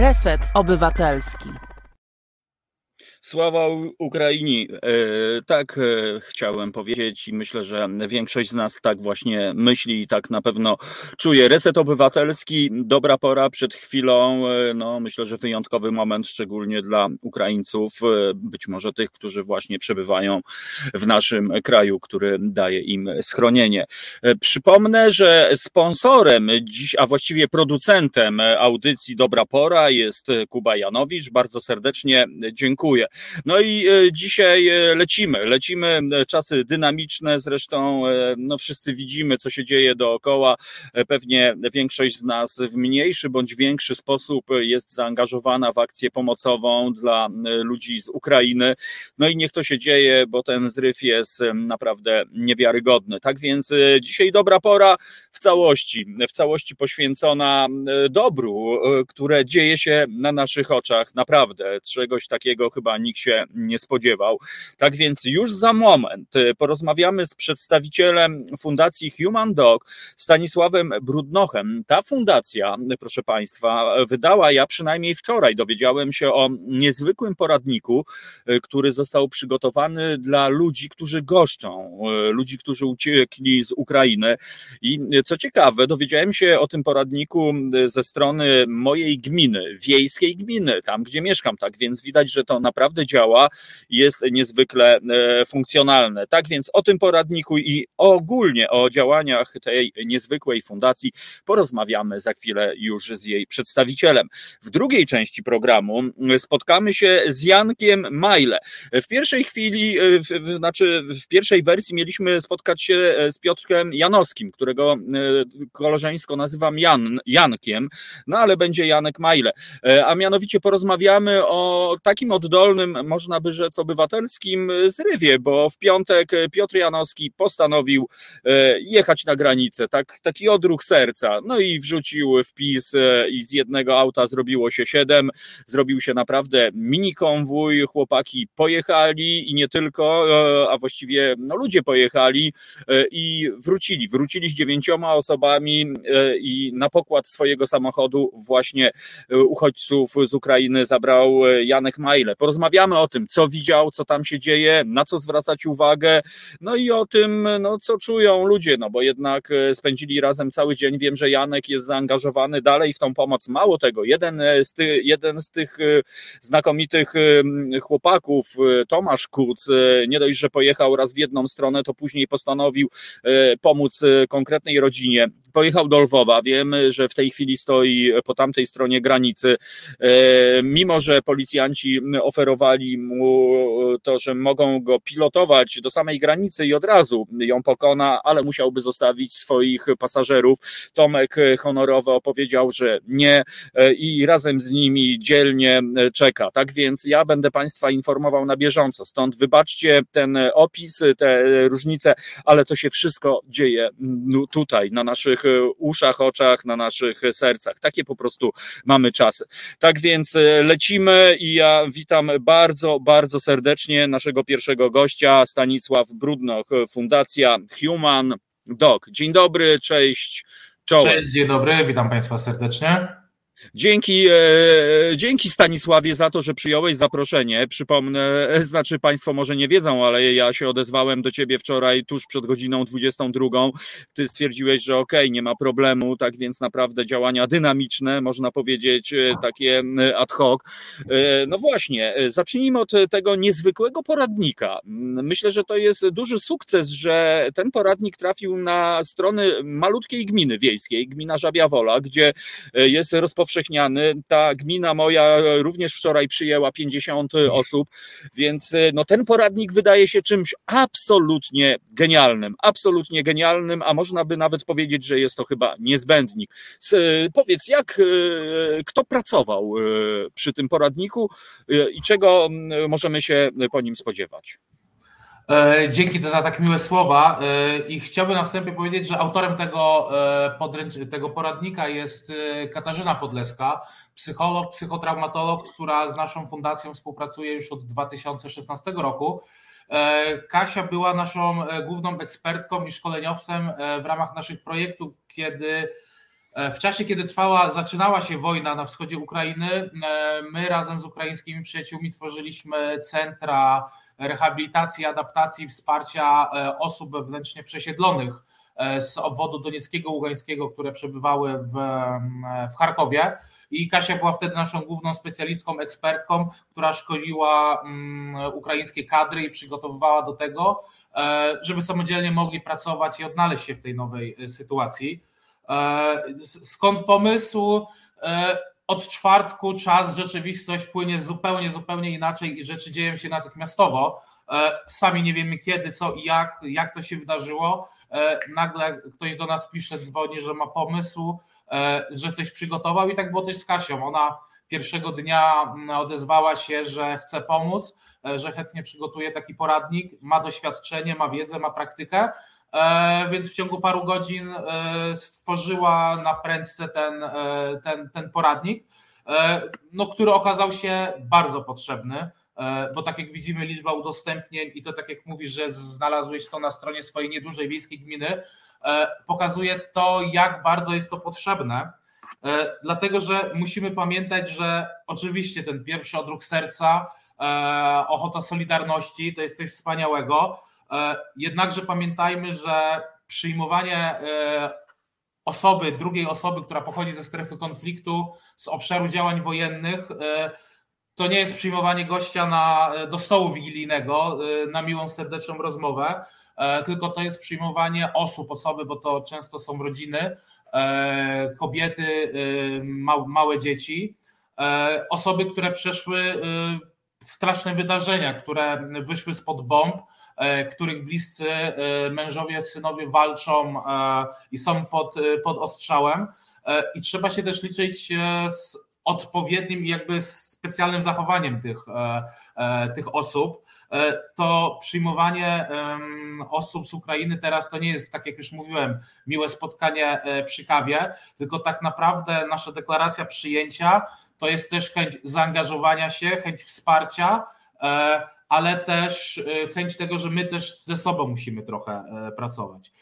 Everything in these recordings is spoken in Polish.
Reset Obywatelski. Sława Ukrainie. E, tak e, chciałem powiedzieć i myślę, że większość z nas tak właśnie myśli i tak na pewno czuje. Reset obywatelski, dobra pora przed chwilą, e, no myślę, że wyjątkowy moment, szczególnie dla Ukraińców, być może tych, którzy właśnie przebywają w naszym kraju, który daje im schronienie. Przypomnę, że sponsorem dziś, a właściwie producentem audycji Dobra Pora jest Kuba Janowicz. Bardzo serdecznie dziękuję. No i e, dzisiaj e, lecimy, lecimy, e, czasy dynamiczne, zresztą no wszyscy widzimy, co się dzieje dookoła. Pewnie większość z nas w mniejszy bądź większy sposób jest zaangażowana w akcję pomocową dla ludzi z Ukrainy. No i niech to się dzieje, bo ten zryw jest naprawdę niewiarygodny. Tak więc dzisiaj dobra pora w całości, w całości poświęcona dobru, które dzieje się na naszych oczach. Naprawdę, czegoś takiego chyba nikt się nie spodziewał. Tak więc już za moment y, porozmawiamy z przedstawicielem Fundacji Human Dog, Stanisławem Brudnochem. Ta fundacja, proszę Państwa, wydała, ja przynajmniej wczoraj dowiedziałem się o niezwykłym poradniku, y, który został przygotowany dla ludzi, którzy goszczą, y, ludzi, którzy uciekli z Ukrainy. I co ciekawe, dowiedziałem się o tym poradniku ze strony mojej gminy, wiejskiej gminy, tam gdzie mieszkam, tak więc widać, że to naprawdę naprawdę działa, jest niezwykle e, funkcjonalne. Tak więc o tym poradniku i ogólnie o działaniach tej niezwykłej fundacji porozmawiamy za chwilę już z jej przedstawicielem. W drugiej części programu spotkamy się z Jankiem Majle. W pierwszej chwili, e, w, znaczy w pierwszej wersji mieliśmy spotkać się e, z Piotrkiem Janowskim, którego koleżeńsko nazywam Jan, Jankiem, no ale będzie Janek Majle. A mianowicie porozmawiamy o takim oddolnym można by rzec, obywatelskim zrywie, bo w piątek Piotr Janowski postanowił e, jechać na granicę, tak, taki odruch serca. No i wrzucił wpis e, i z jednego auta zrobiło się siedem, zrobił się naprawdę mini konwój, chłopaki pojechali i nie tylko, e, a właściwie no, ludzie pojechali i wrócili. Wrócili z dziewięcioma osobami i na pokład swojego samochodu właśnie uchodźców z Ukrainy zabrał Janek Majle. Porozmawiamy porozmawiamy o tym, co widział, co tam się dzieje, na co zwracać uwagę, no i o tym, no, co czują ludzie, no bo jednak e, spędzili razem cały dzień. Wiem, że Janek jest zaangażowany dalej w tą pomoc. Mało tego, jeden z, ty, jeden z tych e, znakomitych e, chłopaków, Tomasz Kuc, nie dość, że pojechał raz w jedną stronę, to później postanowił pomóc konkretnej rodzinie. Pojechał do Lwowa. Wiem, że w tej chwili stoi po tamtej stronie granicy. Mimo, że policjanci oferowali mu to, że mogą go pilotować do samej granicy i od razu ją pokona, ale musiałby zostawić swoich pasażerów. Tomek honorowo opowiedział, że nie e, i razem z nimi dzielnie czeka. Tak więc ja będę Państwa informował na bieżąco. Stąd wybaczcie ten opis, te różnice, ale to się wszystko dzieje tutaj, na naszych uszach, oczach, na naszych sercach. Takie po prostu mamy czasy. Tak więc lecimy i ja witam bardzo, bardzo serdecznie naszego pierwszego gościa, Stanisław Brudnoch, Fundacja Human Dog. Dzień dobry, cześć. Czołem. Cześć, dzień dobry, witam Państwa serdecznie. Dzięki, e, dzięki Stanisławie za to, że przyjąłeś zaproszenie. Przypomnę, e, znaczy Państwo może nie wiedzą, ale ja się odezwałem do Ciebie wczoraj tuż przed godziną 22. Ty stwierdziłeś, że okej, okay, nie ma problemu, tak więc naprawdę działania dynamiczne, można powiedzieć e, takie ad hoc. No właśnie, zacznijmy od tego niezwykłego poradnika. Myślę, że to jest duży sukces, że ten poradnik trafił na strony malutkiej gminy wiejskiej, gmina Żabia Wola, gdzie jest rozpowszechniony rozpowszechniany. Ta gmina moja również wczoraj przyjęła 50 osób, więc e, no, ten poradnik wydaje się czymś absolutnie genialnym. Absolutnie genialnym, a można by nawet powiedzieć, że jest to chyba niezbędnik. E, powiedz, jak, e, kto pracował przy tym poradniku i czego możemy się po nim spodziewać? E, dzięki za tak miłe słowa e, i chciałbym na wstępie powiedzieć, że autorem tego, e, podręcz- tego poradnika jest Katarzyna Podleska, psycholog, psychotraumatolog, która z naszą fundacją współpracuje już od 2016 roku. Kasia była naszą główną ekspertką i szkoleniowcem w ramach naszych projektów, kiedy W czasie, kiedy trwała, zaczynała się wojna na wschodzie Ukrainy, my razem z ukraińskimi przyjaciółmi tworzyliśmy centra rehabilitacji, adaptacji, wsparcia osób wewnętrznie przesiedlonych z obwodu donieckiego, ługańskiego, które przebywały w, w Charkowie i Kasia była wtedy naszą główną specjalistką, ekspertką, która szkoliła mm, ukraińskie kadry i przygotowywała do tego, e, żeby samodzielnie mogli pracować i odnaleźć się w tej nowej e, sytuacji. E, skąd pomysł? Od czwartku czas, rzeczywistość płynie zupełnie, zupełnie inaczej i rzeczy dzieją się natychmiastowo. Sami nie wiemy kiedy, co i jak, jak to się wydarzyło. Nagle ktoś do nas pisze, dzwoni, że ma pomysł, E, że coś przygotował i tak było też z Kasią. Ona pierwszego dnia odezwała się, że chce pomóc, e, że chętnie przygotuje taki poradnik, ma doświadczenie, ma wiedzę, ma praktykę, e, więc w ciągu paru godzin stworzyła na prędce ten, ten, ten poradnik, no, który okazał się bardzo potrzebny bo tak jak widzimy, liczba udostępnień i to tak jak mówisz, że znalazłeś to na stronie swojej niedużej wiejskiej gminy, E, pokazuje to, jak bardzo jest to potrzebne. E, dlatego, że musimy pamiętać, że oczywiście ten pierwszy odruch serca, e, ochota solidarności to jest coś wspaniałego. Jednakże pamiętajmy, że przyjmowanie osoby, drugiej osoby, która pochodzi ze strefy konfliktu, z obszaru działań wojennych, to nie jest przyjmowanie gościa na, do stołu wigilijnego na miłą, serdeczną rozmowę E, tylko to jest przyjmowanie osób, osoby, bo to często są rodziny, e, kobiety, e, małe dzieci, osoby, które przeszły straszne wydarzenia, które wyszły spod bomb, których bliscy mężowie, synowie walczą i są pod, pod ostrzałem. I trzeba się też liczyć z odpowiednim jakby specjalnym zachowaniem tych, tych osób. E, to przyjmowanie osób z Ukrainy teraz to nie jest, tak jak już mówiłem, miłe spotkanie e, przy kawie, tylko tak naprawdę nasza deklaracja przyjęcia to jest też chęć zaangażowania się, chęć wsparcia, e, ale też chęć tego, że my też ze sobą musimy trochę pracować.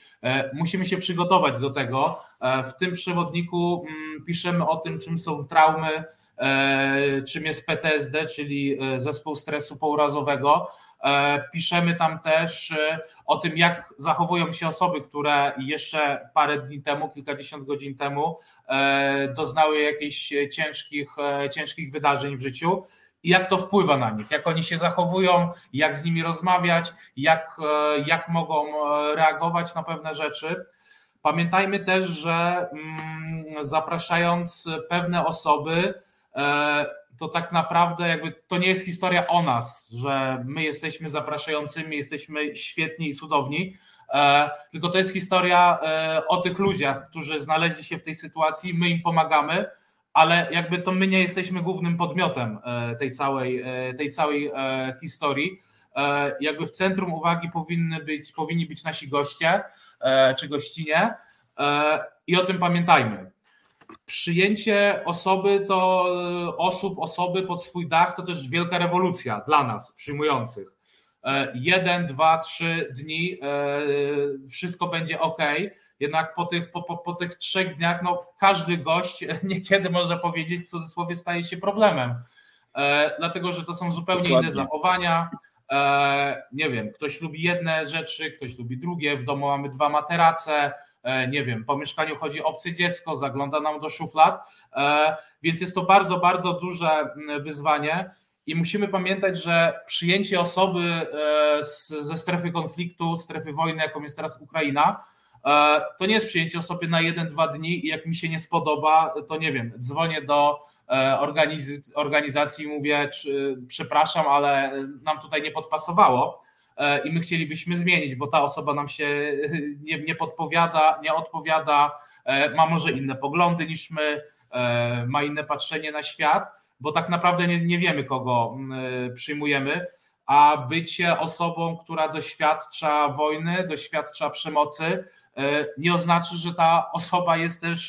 Musimy się przygotować do tego. W tym przewodniku mm, piszemy o tym, czym są traumy, E, czym jest PTSD, czyli e, zespół stresu pourazowego. E, piszemy tam też o tym, jak zachowują się osoby, które jeszcze parę dni temu, kilkadziesiąt godzin temu doznały jakichś ciężkich, ciężkich wydarzeń w życiu jak to wpływa na nich, jak oni się zachowują, jak z nimi rozmawiać, jak, jak mogą reagować na pewne rzeczy. Pamiętajmy też, że mm, zapraszając pewne osoby, E, to tak naprawdę jakby to nie jest historia o nas, że my jesteśmy zapraszającymi, jesteśmy świetni i cudowni, e, tylko to jest historia e, o tych ludziach, którzy znaleźli się w tej sytuacji, my im pomagamy, ale jakby to my nie jesteśmy głównym podmiotem tej całej, tej całej historii. Jakby w centrum uwagi powinny być, powinni być nasi goście czy gościnie i o tym pamiętajmy przyjęcie osoby to osób, osoby pod swój dach to też wielka rewolucja dla nas przyjmujących. E, jeden, dwa, trzy dni, e, wszystko będzie ok. Jednak po tych, po, po, po tych trzech dniach, no, każdy gość niekiedy można powiedzieć, w cudzysłowie staje się problemem. E, dlatego, że to są zupełnie Dokładnie. inne zachowania. Nie wiem, ktoś lubi jedne rzeczy, ktoś lubi drugie. W domu mamy dwa materace, E, nie wiem, po mieszkaniu chodzi obce dziecko, zagląda nam do szuflad, e, więc jest to bardzo, bardzo duże wyzwanie i musimy pamiętać, że przyjęcie osoby e, ze strefy konfliktu, strefy wojny, jaką jest teraz Ukraina, to nie jest przyjęcie osoby na jeden, dwa dni i jak mi się nie spodoba, to nie wiem, dzwonię do organizacji i mówię, przepraszam, ale nam tutaj nie podpasowało E, i my chcielibyśmy zmienić, bo ta osoba nam się e, nie, nie podpowiada, nie odpowiada, e, ma może inne poglądy niż my, ma inne patrzenie na świat, bo tak naprawdę nie, nie wiemy, kogo przyjmujemy, a bycie osobą, która doświadcza wojny, doświadcza przemocy, nie oznacza, że ta osoba jest też,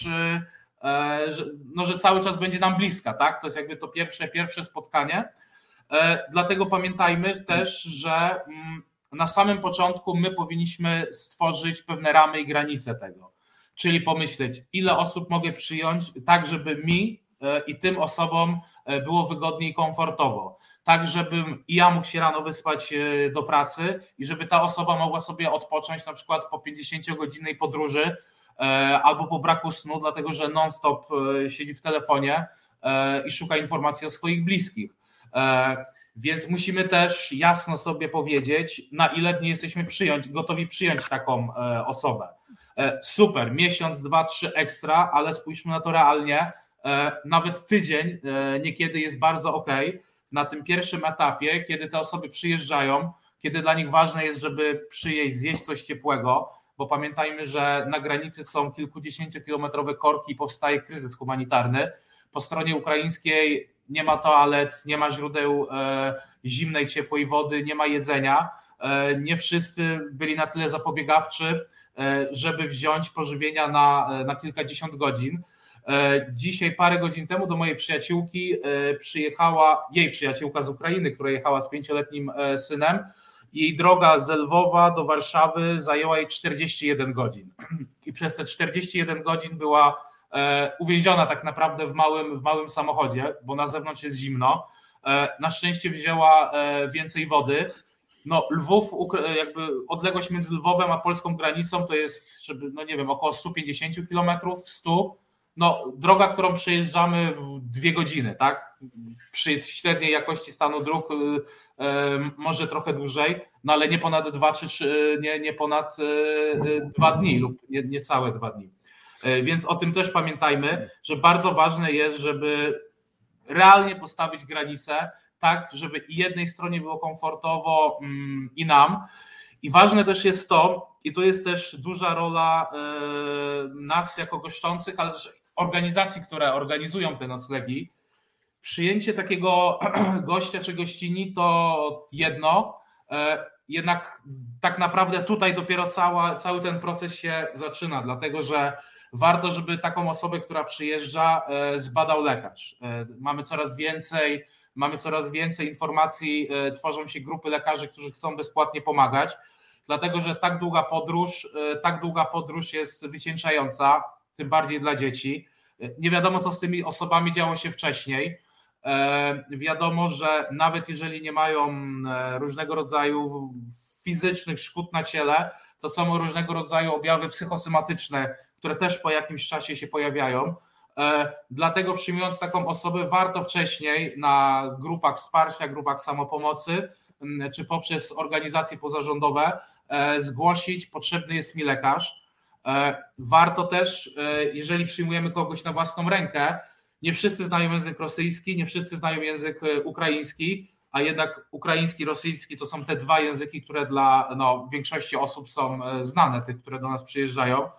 że, no, że cały czas będzie nam bliska, tak? To jest jakby to pierwsze, pierwsze spotkanie. E, dlatego pamiętajmy też, że mm, na samym początku my powinniśmy stworzyć pewne ramy i granice tego. czyli pomyśleć, ile osób mogę przyjąć, tak żeby mi i tym osobom było wygodnie i komfortowo. Tak, żebym i ja mógł się rano wyspać do pracy i żeby ta osoba mogła sobie odpocząć na przykład po 50-godzinnej podróży albo po braku snu, dlatego że non-stop siedzi w telefonie i szuka informacji o swoich bliskich. Więc musimy też jasno sobie powiedzieć, na ile dni jesteśmy przyjąć, gotowi przyjąć taką e, osobę. E, super, miesiąc, dwa, trzy ekstra, ale spójrzmy na to realnie. E, nawet tydzień niekiedy jest bardzo ok. Na tym pierwszym etapie, kiedy te osoby przyjeżdżają, kiedy dla nich ważne jest, żeby przyjeść, zjeść coś ciepłego, bo pamiętajmy, że na granicy są kilkudziesięciokilometrowe korki i powstaje kryzys humanitarny. Po stronie ukraińskiej nie ma toalet, nie ma źródeł e, zimnej, ciepłej wody, nie ma jedzenia. E, nie wszyscy byli na tyle zapobiegawczy, e, żeby wziąć pożywienia na, na kilkadziesiąt godzin. Dzisiaj, parę godzin temu, do mojej przyjaciółki przyjechała jej przyjaciółka z Ukrainy, która jechała z pięcioletnim synem. Jej droga z Lwowa do Warszawy zajęła jej 41 godzin. I przez te 41 godzin była E, uwięziona tak naprawdę w małym, w małym samochodzie, bo na zewnątrz jest zimno. E, na szczęście wzięła e, więcej wody. No, Lwów, jakby odległość między Lwowem a polską granicą to jest, żeby, no nie wiem, około 150 km, 100 no, droga, którą przejeżdżamy w dwie godziny, tak? Przy średniej jakości stanu dróg może trochę dłużej, no ale nie ponad dwa, czy nie, nie ponad dwa dni lub nie, niecałe dwa dni. Więc o tym też pamiętajmy, że bardzo ważne jest, żeby realnie postawić granice, tak, żeby i jednej stronie było komfortowo mm, i nam. I ważne też jest to, i tu jest też duża rola nas jako goszczących, ale też organizacji, które organizują te noclegi. Przyjęcie takiego gościa czy gościni to jedno, e, jednak tak naprawdę tutaj dopiero cała, cały ten proces się zaczyna, dlatego że warto, żeby taką osobę, która przyjeżdża, e, zbadał lekarz. E, mamy coraz więcej, mamy coraz więcej informacji, tworzą się grupy lekarzy, którzy chcą bezpłatnie pomagać, dlatego że tak długa podróż, tak długa podróż jest wycieńczająca, tym bardziej dla dzieci. Nie wiadomo, co z tymi osobami działo się wcześniej. Wiadomo, że nawet jeżeli nie mają różnego rodzaju fizycznych szkód na ciele, to są różnego rodzaju objawy psychosomatyczne, które też po jakimś czasie się pojawiają. E, dlatego przyjmując taką osobę, warto wcześniej na grupach wsparcia, grupach samopomocy czy poprzez organizacje pozarządowe e, zgłosić, potrzebny jest mi lekarz. E, warto też, jeżeli przyjmujemy kogoś na własną rękę, nie wszyscy znają język rosyjski, nie wszyscy znają język ukraiński, a jednak ukraiński, rosyjski to są te dwa języki, które dla no, większości osób są znane, tych, które do nas przyjeżdżają.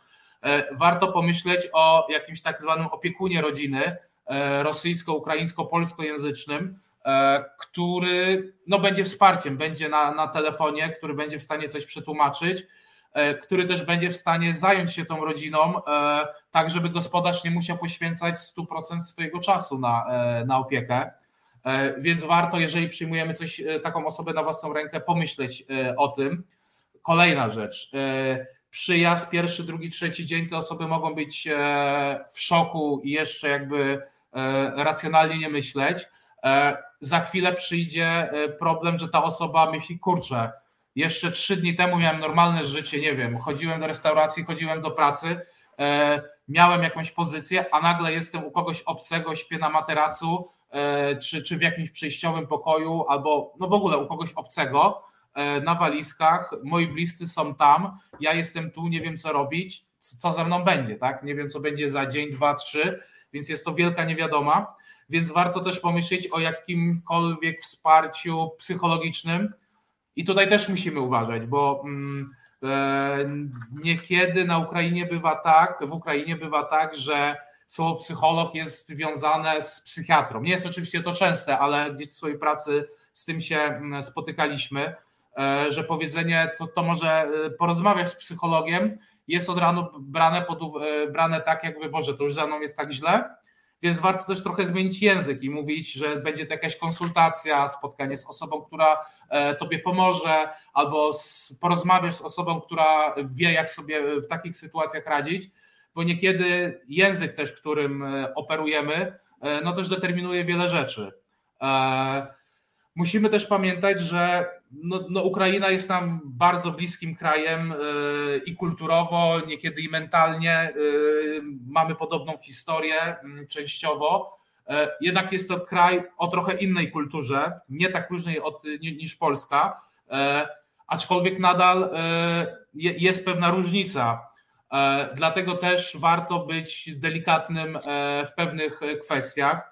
E, warto pomyśleć o jakimś tak zwanym opiekunie rodziny e, rosyjsko-ukraińsko-polskojęzycznym, e, który no, będzie wsparciem, będzie na, na telefonie, który będzie w stanie coś przetłumaczyć, który też będzie w stanie zająć się tą rodziną, tak żeby gospodarz nie musiał poświęcać 100% swojego czasu na, na opiekę. Więc warto, jeżeli przyjmujemy coś, taką osobę na własną rękę, pomyśleć o tym. Kolejna rzecz przyjazd, pierwszy, drugi, trzeci dzień te osoby mogą być e, w szoku i jeszcze jakby e, racjonalnie nie myśleć. E, za chwilę przyjdzie problem, że ta osoba myśli, kurczę, jeszcze trzy dni temu miałem normalne życie, nie wiem, chodziłem do restauracji, chodziłem do pracy, miałem jakąś pozycję, a nagle jestem u kogoś obcego, śpię na materacu, czy, czy w jakimś przejściowym pokoju, albo no w ogóle u kogoś obcego E, na walizkach, moi bliscy są tam, ja jestem tu, nie wiem co robić, co ze mną będzie, tak? Nie wiem, co będzie za dzień, dwa, trzy, więc jest to wielka niewiadoma. Więc warto też pomyśleć o jakimkolwiek wsparciu psychologicznym. I tutaj też musimy uważać, bo mm, e, niekiedy na Ukrainie bywa tak, w Ukrainie bywa tak, że słowo psycholog jest związane z psychiatrą. Nie jest oczywiście to częste, ale gdzieś w swojej pracy z tym się mm, spotykaliśmy. E, że powiedzenie to, to może e, porozmawiać z psychologiem jest od razu brane, pod, brane tak, jakby Boże, to już za mną jest tak źle, więc warto też trochę zmienić język i mówić, że będzie to jakaś konsultacja, spotkanie z osobą, która tobie pomoże, albo porozmawiać z osobą, która wie, jak sobie w takich sytuacjach radzić. bo niekiedy język też, którym operujemy, no też determinuje wiele rzeczy. Musimy też pamiętać, że no, no Ukraina jest nam bardzo bliskim krajem i kulturowo, niekiedy i mentalnie. Mamy podobną historię częściowo. Jednak jest to kraj o trochę innej kulturze, nie tak różnej od, niż Polska aczkolwiek nadal e, jest pewna różnica. E, dlatego też warto być delikatnym e, w pewnych kwestiach.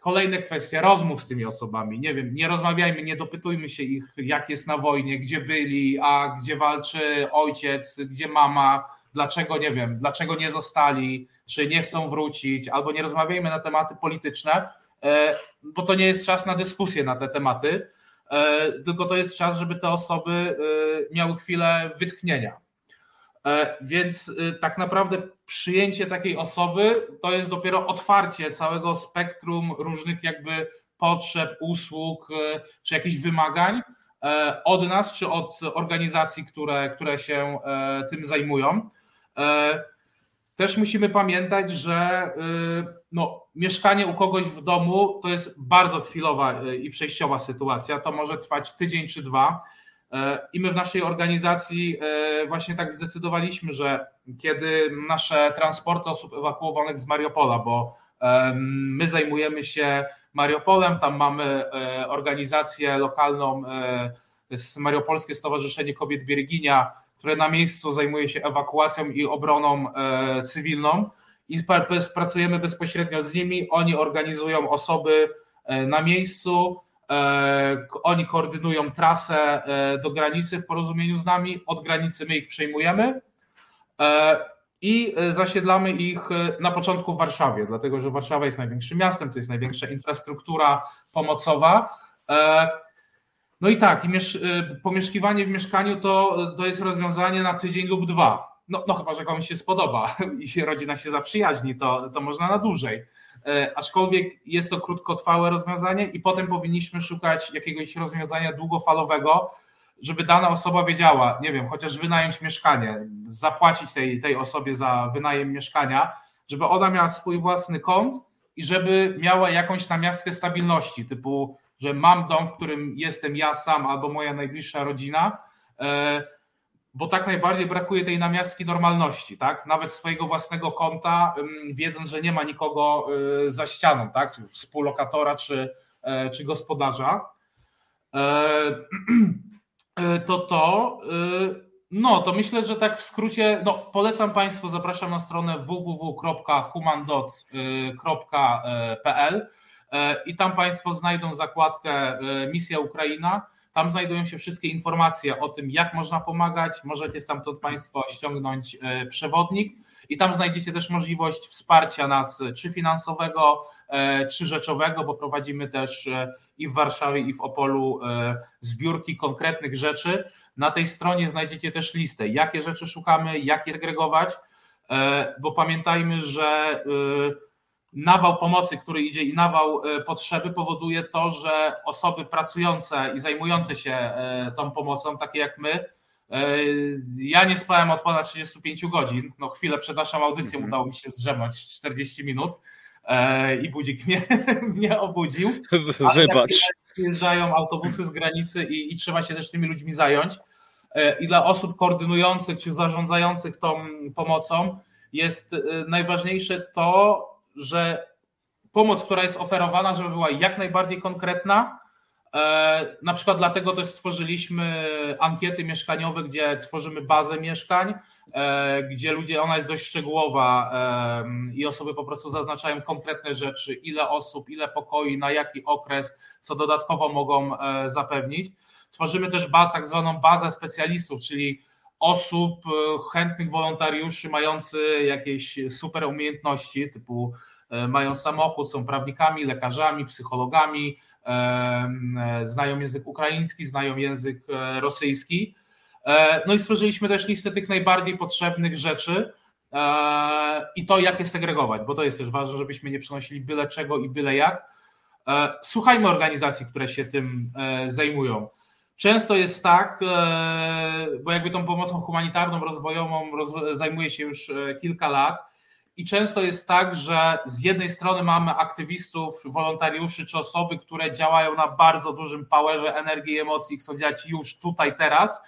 Kolejne kwestie rozmów z tymi osobami. Nie wiem, nie rozmawiajmy, nie dopytujmy się ich, jak jest na wojnie, gdzie byli, a gdzie walczy ojciec, gdzie mama, dlaczego nie wiem, dlaczego nie zostali, czy nie chcą wrócić, albo nie rozmawiajmy na tematy polityczne, bo to nie jest czas na dyskusję na te tematy E, tylko to jest czas, żeby te osoby e, miały chwilę wytchnienia. E, więc tak naprawdę przyjęcie takiej osoby to jest dopiero otwarcie całego spektrum różnych jakby potrzeb, usług czy jakichś wymagań od nas czy od organizacji, które, które się tym zajmują. Też musimy pamiętać, że y, no, mieszkanie u kogoś w domu to jest bardzo chwilowa y, i przejściowa sytuacja. To może trwać tydzień czy dwa. Y, I my w naszej organizacji właśnie tak zdecydowaliśmy, że kiedy nasze transporty osób ewakuowanych z Mariupola, bo my zajmujemy się Mariupolem, tam mamy organizację lokalną, jest Mariupolskie Stowarzyszenie Kobiet Bierginia, które na miejscu zajmuje się ewakuacją i obroną e, cywilną i pracujemy bezpośrednio z nimi. Oni organizują osoby e, na miejscu, e, oni koordynują trasę do granicy w porozumieniu z nami. Od granicy my ich przejmujemy i zasiedlamy ich na początku w Warszawie, dlatego że Warszawa jest największym miastem, to jest największa infrastruktura pomocowa. No i tak, pomieszkiwanie w mieszkaniu to, to jest rozwiązanie na tydzień lub dwa. No, no chyba, że komuś się spodoba i rodzina się zaprzyjaźni, to, to można na dłużej. E, aczkolwiek jest to krótkotrwałe rozwiązanie i potem powinniśmy szukać jakiegoś rozwiązania długofalowego, żeby dana osoba wiedziała, nie wiem, chociaż wynająć mieszkanie, zapłacić tej, tej osobie za wynajem mieszkania, żeby ona miała swój własny kąt i żeby miała jakąś namiastkę stabilności, typu że mam dom, w którym jestem ja sam albo moja najbliższa rodzina, e, bo tak najbardziej brakuje tej namiastki normalności, tak? Nawet swojego własnego konta, wiedząc, że nie ma nikogo e, za ścianą, tak? Czy współlokatora, czy, e, czy gospodarza. To to. No, to myślę, że tak w skrócie, no, polecam Państwu, zapraszam na stronę www.humandots.pl E, i tam Państwo znajdą zakładkę e, Misja Ukraina. Tam znajdują się wszystkie informacje o tym, jak można pomagać. Możecie stamtąd Państwo ściągnąć e, przewodnik i tam znajdziecie też możliwość wsparcia nas czy finansowego, czy rzeczowego, bo prowadzimy też i w Warszawie, i w Opolu zbiórki konkretnych rzeczy. Na tej stronie znajdziecie też listę, jakie rzeczy szukamy, jak je segregować, bo pamiętajmy, że nawał pomocy, który idzie i nawał e, potrzeby powoduje to, że osoby pracujące i zajmujące się e, tą pomocą, takie jak my, e, ja nie spałem od ponad 35 godzin. No chwilę przed naszą audycją mm -hmm. udało mi się zdrzemnąć 40 minut i budzik mnie, mnie obudził. Wybacz. Przyjeżdżają autobusy z granicy i, i trzeba się też tymi ludźmi zająć. I dla osób koordynujących czy zarządzających tą pomocą jest najważniejsze to, że pomoc, która jest oferowana, żeby była jak najbardziej konkretna. E, na przykład dlatego też stworzyliśmy ankiety mieszkaniowe, gdzie tworzymy bazę mieszkań, e, gdzie ludzie, ona jest dość szczegółowa e, i osoby po prostu zaznaczają konkretne rzeczy, ile osób, ile pokoi, na jaki okres, co dodatkowo mogą zapewnić. Tworzymy też tak zwaną bazę specjalistów, czyli osób, chętnych wolontariuszy mający jakieś super umiejętności, typu E, mają samochód, są prawnikami, lekarzami, psychologami, e, e, znają język ukraiński, znają język rosyjski. No i stworzyliśmy też listę tych najbardziej potrzebnych rzeczy i to, jak je segregować, bo to jest też ważne, żebyśmy nie przenosili byle czego i byle jak. Słuchajmy organizacji, które się tym zajmują. Często jest tak, bo jakby tą pomocą humanitarną, rozwojową zajmuje się już kilka lat, I często jest tak, że z jednej strony mamy aktywistów, wolontariuszy czy osoby, które działają na bardzo dużym powerze energii i emocji, chcą działać już tutaj, teraz,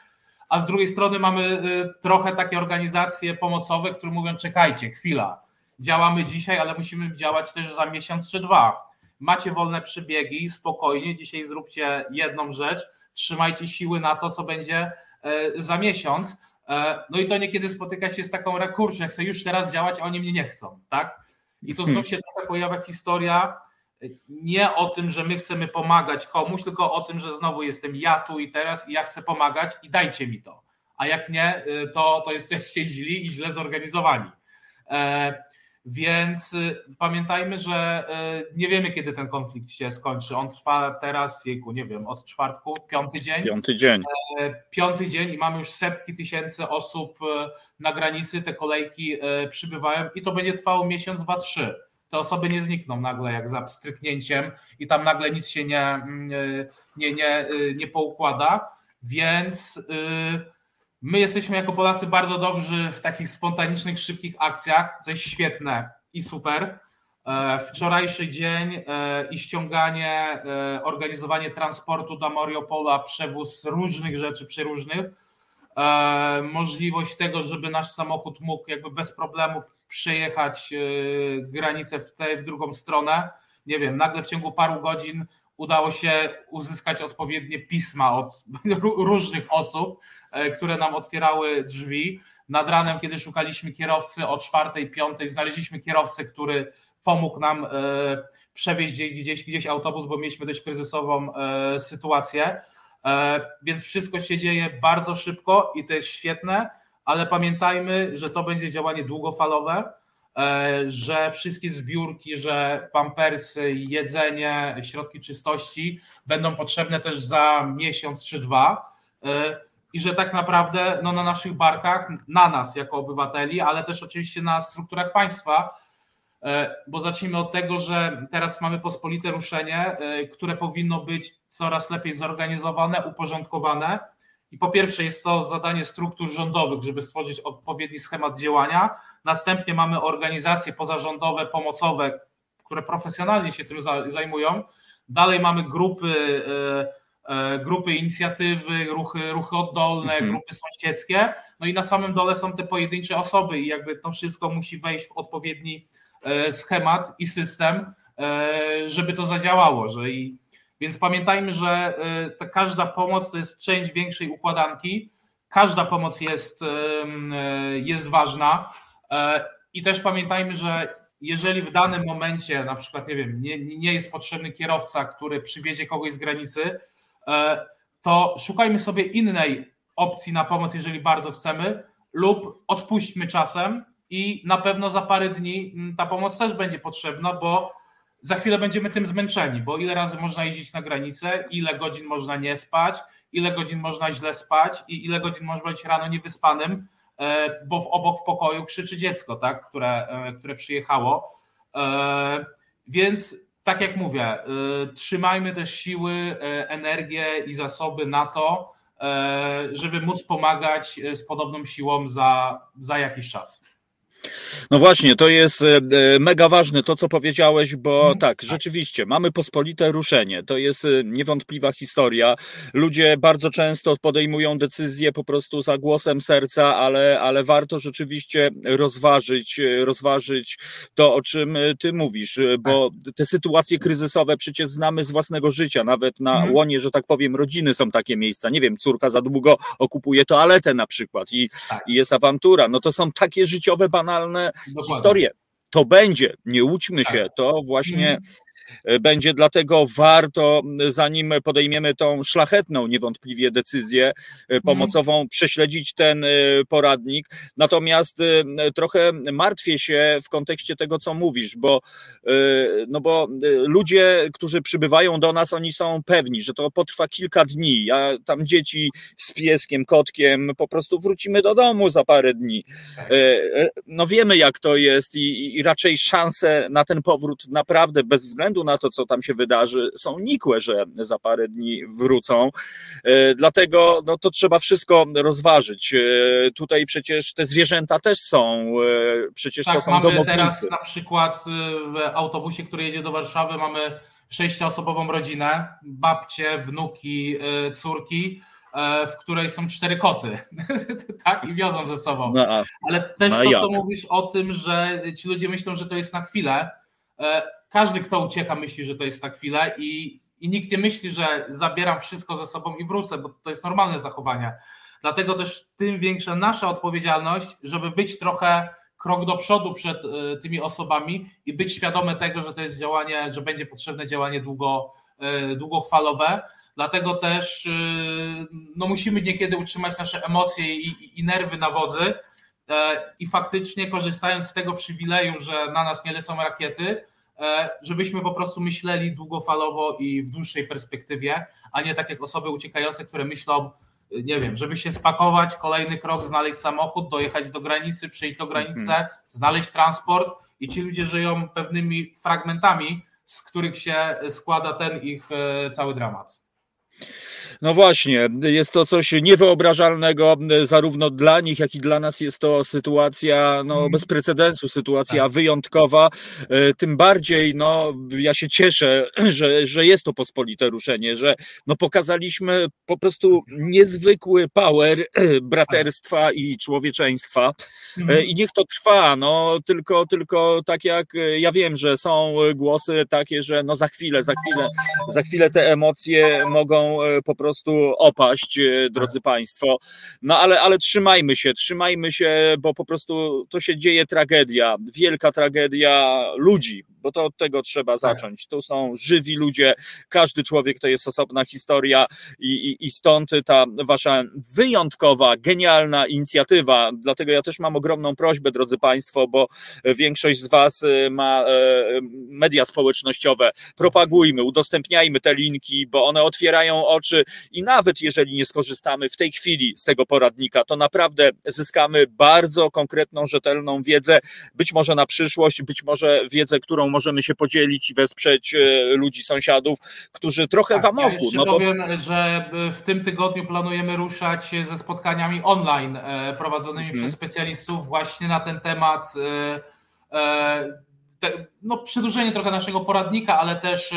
a z drugiej strony mamy y, trochę takie organizacje pomocowe, które mówią: czekajcie, chwila, działamy dzisiaj, ale musimy działać też za miesiąc czy dwa. Macie wolne przybiegi, spokojnie, dzisiaj zróbcie jedną rzecz, trzymajcie siły na to, co będzie y, za miesiąc E, no i to niekiedy spotyka się z taką rekursją, jak chcę już teraz działać, a oni mnie nie chcą, tak? I to znów się taka pojawia historia e, nie o tym, że my chcemy pomagać komuś, tylko o tym, że znowu jestem ja tu i teraz i ja chcę pomagać i dajcie mi to. A jak nie, e, to, to jesteście źli i źle zorganizowani. Więc y, pamiętajmy, że y, nie wiemy, kiedy ten konflikt się skończy. On trwa teraz, jejku, nie wiem, od czwartku, piąty dzień. Piąty dzień. E, piąty dzień i mamy już setki tysięcy osób e, na granicy, te kolejki e, przybywają i to będzie trwało miesiąc, dwa, trzy. Te osoby nie znikną nagle jak za pstryknięciem i tam nagle nic się nie, mm, nie, nie, nie poukłada, więc My jesteśmy jako Polacy bardzo dobrzy w takich spontanicznych, szybkich akcjach, co jest świetne i super. E, wczorajszy dzień e, i ściąganie, e, organizowanie transportu do Mariupola, przewóz różnych rzeczy przeróżnych, możliwość tego, żeby nasz samochód mógł jakby bez problemu przejechać granicę w tę, w drugą stronę. Nie wiem, nagle w ciągu paru godzin udało się uzyskać odpowiednie pisma od różnych osób, E, które nam otwierały drzwi. Nad ranem, kiedy szukaliśmy kierowcy o czwartej, piątej, znaleźliśmy kierowcę, który pomógł nam e, przewieźć gdzieś, gdzieś autobus, bo mieliśmy dość kryzysową e, sytuację. Więc wszystko się dzieje bardzo szybko i to jest świetne, ale pamiętajmy, że to będzie działanie długofalowe, że wszystkie zbiórki, że pampersy, jedzenie, środki czystości będą potrzebne też za miesiąc czy dwa i że tak naprawdę no, na naszych barkach, na nas jako obywateli, ale też oczywiście na strukturach państwa, e, bo zacznijmy od tego, że teraz mamy pospolite ruszenie, e, które powinno być coraz lepiej zorganizowane, uporządkowane. I po pierwsze jest to zadanie struktur rządowych, żeby stworzyć odpowiedni schemat działania. Następnie mamy organizacje pozarządowe, pomocowe, które profesjonalnie się tym zajmują. Dalej mamy grupy e, E, grupy inicjatywy, ruchy, ruchy oddolne, mhm. grupy sąsiedzkie, no i na samym dole są te pojedyncze osoby i jakby to wszystko musi wejść w odpowiedni e, schemat i system, żeby to zadziałało, że i, więc pamiętajmy, że ta każda pomoc to jest część większej układanki, każda pomoc jest, jest ważna. I też pamiętajmy, że jeżeli w danym momencie, na przykład, nie wiem, nie, nie jest potrzebny kierowca, który przywiezie kogoś z granicy, E, to szukajmy sobie innej opcji na pomoc, jeżeli bardzo chcemy, lub odpuśćmy czasem i na pewno za parę dni mm, ta pomoc też będzie potrzebna, bo za chwilę będziemy tym zmęczeni, bo ile razy można jeździć na granicę, ile godzin można nie spać, ile godzin można źle spać i ile godzin można być rano niewyspanym, e, bo obok w pokoju krzyczy dziecko, tak, które, e, które przyjechało. Więc tak jak mówię, trzymajmy też siły, energię i zasoby na to, żeby móc pomagać z podobną siłą za, za jakiś czas. No właśnie, to jest e, e, mega ważne to, co powiedziałeś, bo mhm. tak, rzeczywiście, mamy pospolite ruszenie. To jest e, niewątpliwa historia. Ludzie bardzo często podejmują decyzje po prostu za głosem serca, ale, ale warto rzeczywiście rozważyć, rozważyć to, o czym ty mówisz, bo tak. te sytuacje kryzysowe przecież znamy z własnego życia. Nawet na mhm. łonie, że tak powiem, rodziny są takie miejsca. Nie wiem, córka za długo okupuje toaletę na przykład i, tak. i jest awantura. No to są takie życiowe banalne Dokładnie. historię. To będzie, nie łudźmy się, tak. to właśnie. E, będzie, dlatego warto, zanim podejmiemy tą szlachetną niewątpliwie decyzję e, mhm. pomocową, prześledzić ten e, poradnik. Natomiast trochę martwię się w kontekście tego, co mówisz, bo, no bo ludzie, którzy przybywają do nas, oni są pewni, że to potrwa kilka dni. Ja tam dzieci z pieskiem, kotkiem, po prostu wrócimy do domu za parę dni. Tak. No wiemy, jak to jest i, i raczej szanse na ten powrót naprawdę bez względu względu na to, co tam się wydarzy, są nikłe, że za parę dni wrócą. E, dlatego no, to trzeba wszystko rozważyć. E, tutaj przecież te zwierzęta też są, przecież tak, to są mamy domownicy. teraz na przykład w autobusie, który jedzie do Warszawy, mamy sześcioosobową rodzinę, babcie, wnuki, córki E, w której są cztery koty, tak? I wiozą ze sobą. No, Ale też no to, jak? co mówisz o tym, że ci ludzie myślą, że to jest na chwilę. E, każdy, kto ucieka, myśli, że to jest na chwilę i, i nikt nie myśli, że zabieram wszystko ze sobą i wrócę, bo to jest normalne zachowanie. Dlatego też tym większa nasza odpowiedzialność, żeby być trochę krok do przodu przed e, tymi osobami i być świadome tego, że to jest działanie, że będzie potrzebne działanie długo, długofalowe Dlatego też y, no, musimy niekiedy utrzymać nasze emocje i, i nerwy na wodzy. E, I faktycznie korzystając z tego przywileju, że na nas nie lecą rakiety, e, żebyśmy po prostu myśleli długofalowo i w dłuższej perspektywie, a nie tak jak osoby uciekające, które myślą, y, nie wiem, żeby się spakować, kolejny krok, znaleźć samochód, dojechać do granicy, przejść do granicy, mhm. znaleźć transport i ci ludzie żyją pewnymi fragmentami, z których się składa ten ich e, cały dramat. No właśnie, jest to coś niewyobrażalnego zarówno dla nich, jak i dla nas jest to sytuacja no, mhm. bez precedensu, sytuacja tak. wyjątkowa. E, tym bardziej no, ja się cieszę, że, że jest to pospolite ruszenie, że no, pokazaliśmy po prostu niezwykły power braterstwa i człowieczeństwa. E, mhm. I niech to trwa, no tylko, tylko tak jak e, ja wiem, że są głosy takie, że no za chwilę, za chwilę, za chwilę te emocje mogą po prostu prostu opaść, e, drodzy tak. Państwo. No ale, ale trzymajmy się, trzymajmy się, bo po prostu to się dzieje tragedia, wielka tragedia ludzi, bo to od tego trzeba tak. zacząć. Tu są żywi ludzie, każdy człowiek to jest osobna historia i, i, i stąd ta wasza wyjątkowa, genialna inicjatywa. Dlatego ja też mam ogromną prośbę, drodzy Państwo, bo większość z Was e, ma e, media społecznościowe. Propagujmy, udostępniajmy te linki, bo one otwierają oczy i nawet jeżeli nie skorzystamy w tej chwili z tego poradnika, to naprawdę zyskamy bardzo konkretną, rzetelną wiedzę, być może na przyszłość, być może wiedzę, którą możemy się podzielić i wesprzeć e, ludzi, sąsiadów, którzy trochę tak, w amoku. Ja no bo... powiem, że w tym tygodniu planujemy ruszać ze spotkaniami online e, prowadzonymi hmm. przez specjalistów właśnie na ten temat. E, no, przedłużenie trochę naszego poradnika, ale też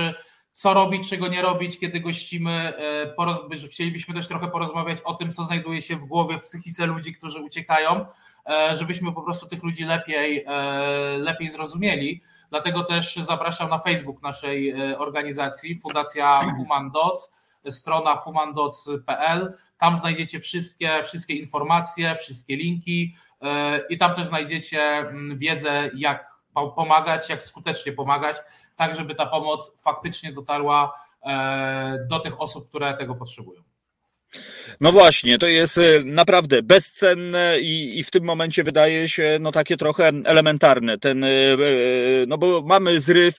co robić, czego nie robić, kiedy gościmy. E, chcielibyśmy też trochę porozmawiać o tym, co znajduje się w głowie, w psychice ludzi, którzy uciekają, e, żebyśmy po prostu tych ludzi lepiej, e, lepiej zrozumieli. Dlatego też zapraszam na Facebook naszej organizacji, Fundacja Humandoc, strona humandoc.pl. Tam znajdziecie wszystkie, wszystkie informacje, wszystkie linki i tam też znajdziecie mm, wiedzę, jak pomagać, jak skutecznie pomagać tak żeby ta pomoc faktycznie dotarła e, do tych osób, które tego potrzebują. No właśnie, to jest y, naprawdę bezcenne i, i w tym momencie wydaje się no takie trochę elementarne. Ten, y, y, no bo mamy zryw,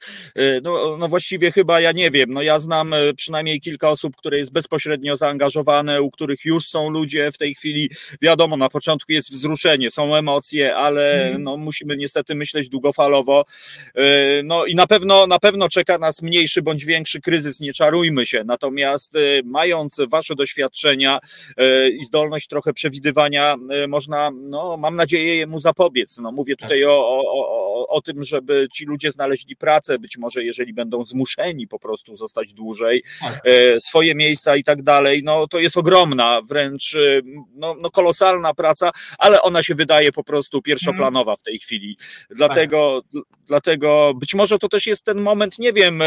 no, no właściwie chyba ja nie wiem, no ja znam przynajmniej kilka osób, które jest bezpośrednio zaangażowane, u których już są ludzie w tej chwili, wiadomo, na początku jest wzruszenie, są emocje, ale mm. no musimy niestety myśleć długofalowo. No i na pewno, na pewno czeka nas mniejszy bądź większy kryzys, nie czarujmy się. Natomiast mając wasze doświadczenia, E, i zdolność trochę przewidywania e, można, no, mam nadzieję, mu zapobiec. No, mówię tutaj tak. o, o, o, o tym, żeby ci ludzie znaleźli pracę, być może jeżeli będą zmuszeni po prostu zostać dłużej, tak. e, swoje miejsca i tak dalej. No, to jest ogromna, wręcz no, no, kolosalna praca, ale ona się wydaje po prostu pierwszoplanowa w tej chwili. Dlatego, tak. dlatego być może to też jest ten moment, nie wiem,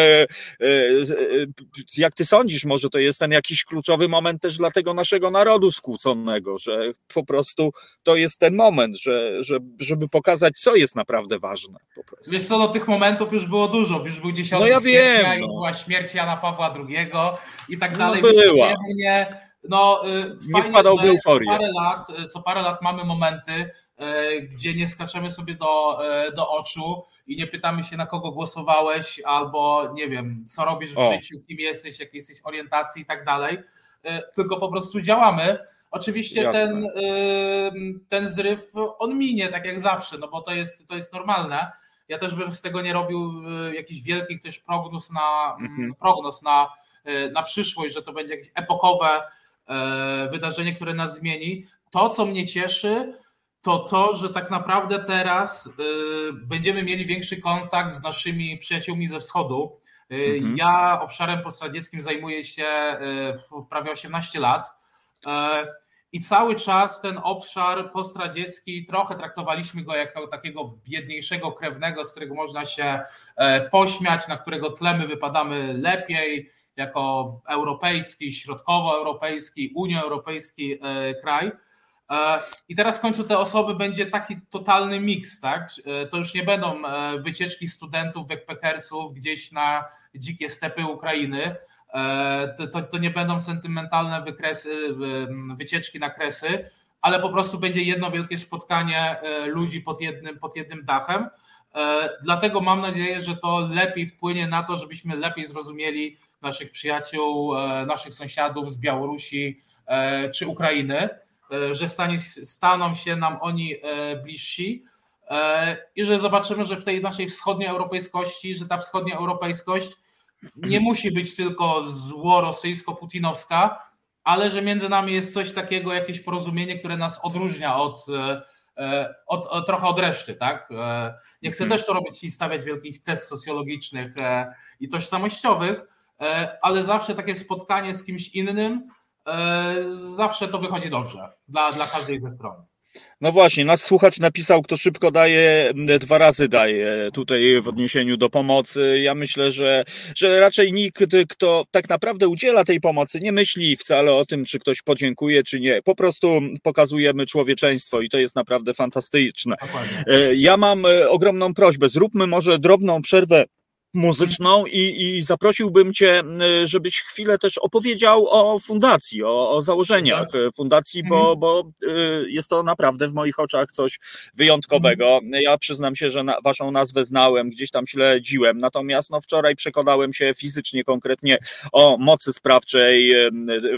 jak ty sądzisz, może to jest ten jakiś kluczowy moment też dla tego naszego narodu skłóconego, że po prostu to jest ten moment, że, że, żeby pokazać, co jest naprawdę ważne. Po prostu. Wiesz co, no tych momentów już było dużo, już był 10 no ja wiem, no. już była śmierć Jana Pawła II i tak no dalej. No była. No, y, nie wpadał w euforię. Co parę, lat, y, co parę lat mamy momenty, y, gdzie nie skaczemy sobie do, do oczu i nie pytamy się, na kogo głosowałeś, albo nie wiem, co robisz w o. życiu, kim jesteś, jakiej jesteś orientacji i tak dalej tylko po prostu działamy. Oczywiście ten, e, ten zryw, on minie tak jak zawsze, no bo to jest, to jest normalne Ja też bym z tego nie robił jakichś wielkich też prognoz na, mhm. prognoz na, na przyszłość, że to będzie jakieś epokowe wydarzenie, które nas zmieni. To, co mnie cieszy, to to, że tak naprawdę teraz będziemy mieli większy kontakt z naszymi przyjaciółmi ze wschodu. Mhm. Ja obszarem postradzieckim zajmuję się prawie 18 lat. I cały czas ten obszar postradziecki trochę traktowaliśmy go jako takiego biedniejszego krewnego, z którego można się e, pośmiać, na którego tle my wypadamy lepiej, jako europejski, środkowoeuropejski, Unia Europejski e, kraj. E, I teraz w końcu te osoby będzie taki totalny miks, tak? To już nie będą wycieczki studentów, backpackersów gdzieś na dzikie stepy Ukrainy, E, to, to, to nie będą sentymentalne wykresy, wycieczki na kresy, ale po prostu będzie jedno wielkie spotkanie e, ludzi pod jednym, pod jednym dachem. E, dlatego mam nadzieję, że to lepiej wpłynie na to, żebyśmy lepiej zrozumieli naszych przyjaciół, naszych sąsiadów z Białorusi czy Ukrainy, że stanie, staną się nam oni bliżsi i że zobaczymy, że w tej naszej wschodnioeuropejskości, że ta wschodnioeuropejskość nie musi być tylko zło rosyjsko-putinowska, ale że między nami jest coś takiego, jakieś porozumienie, które nas odróżnia od, e, od, od trochę od reszty, tak? E, nie chcę mhm. też to robić i stawiać wielkich test socjologicznych e, i tożsamościowych, ale zawsze takie spotkanie z kimś innym, zawsze to wychodzi dobrze dla, dla każdej ze stron. No właśnie, nasz słuchacz napisał, kto szybko daje, dwa razy daje tutaj w odniesieniu do pomocy. Ja myślę, że, że raczej nikt, kto tak naprawdę udziela tej pomocy, nie myśli wcale o tym, czy ktoś podziękuje, czy nie. Po prostu pokazujemy człowieczeństwo i to jest naprawdę fantastyczne. Dokładnie. E, ja mam e, ogromną prośbę, zróbmy może drobną przerwę muzyczną i, i zaprosiłbym Cię, żebyś chwilę też opowiedział o fundacji, o, o założeniach tak. fundacji, bo, mhm. bo y, jest to naprawdę w moich oczach coś wyjątkowego. Mhm. Ja przyznam się, że na, Waszą nazwę znałem, gdzieś tam śledziłem, natomiast no, wczoraj przekonałem się fizycznie, konkretnie o mocy sprawczej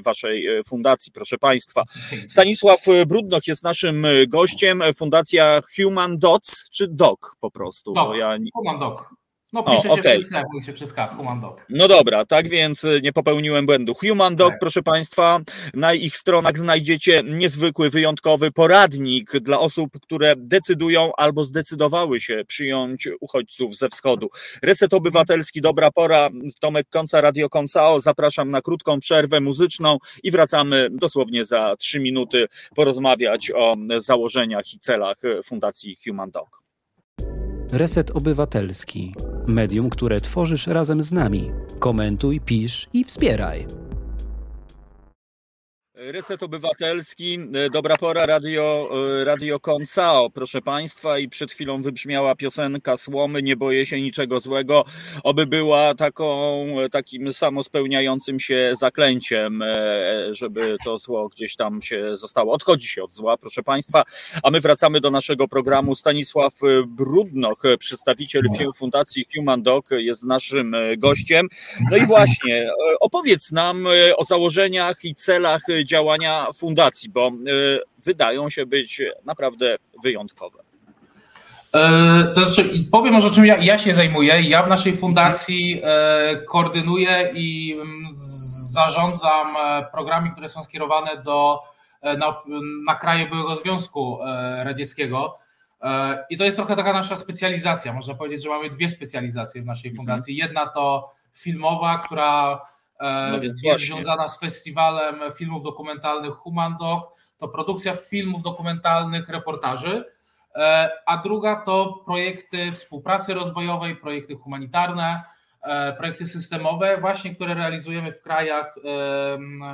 Waszej e, fundacji, proszę Państwa. Stanisław Brudnoch jest naszym gościem, fundacja Human Dots, czy DOC po prostu? Dog. Ja... Human Doc. No pisze o, się okay. przez mówi się przez K, Human Dog. No dobra, tak więc nie popełniłem błędu. Human Dog, tak. proszę Państwa, na ich stronach znajdziecie niezwykły, wyjątkowy poradnik dla osób, które decydują albo zdecydowały się przyjąć uchodźców ze wschodu. Reset Obywatelski, dobra pora, Tomek Konca, Radio Koncao, zapraszam na krótką przerwę muzyczną i wracamy dosłownie za trzy minuty porozmawiać o założeniach i celach Fundacji Human Dog. Reset Obywatelski. Medium, które tworzysz razem z nami. Komentuj, pisz i wspieraj. Reset Obywatelski, e, dobra pora, radio, e, radio Koncao, proszę Państwa. I przed chwilą wybrzmiała piosenka Słomy, nie boję się niczego złego, oby była taką, e, takim samospełniającym się zaklęciem, żeby to zło gdzieś tam się zostało, odchodzi się od zła, proszę Państwa, a my wracamy do naszego programu, Stanisław Brudnoch, przedstawiciel Fundacji Human Dog jest naszym gościem, no i właśnie, opowiedz nam o założeniach i celach działania fundacji, bo e, wydają się być naprawdę wyjątkowe. E, to znaczy, powiem może, czym ja, ja, się zajmuję. Ja w naszej fundacji e, koordynuję i mm, zarządzam programami, które są skierowane do, na, na kraje byłego Związku Radzieckiego. I to jest trochę taka nasza specjalizacja. Można powiedzieć, że mamy dwie specjalizacje w naszej mhm. fundacji. Jedna to filmowa, która no więc jest właśnie. związana z festiwalem filmów dokumentalnych Human Dog, to produkcja filmów dokumentalnych, reportaży, e, a druga to projekty współpracy rozwojowej, projekty humanitarne, e, projekty systemowe, właśnie które realizujemy w krajach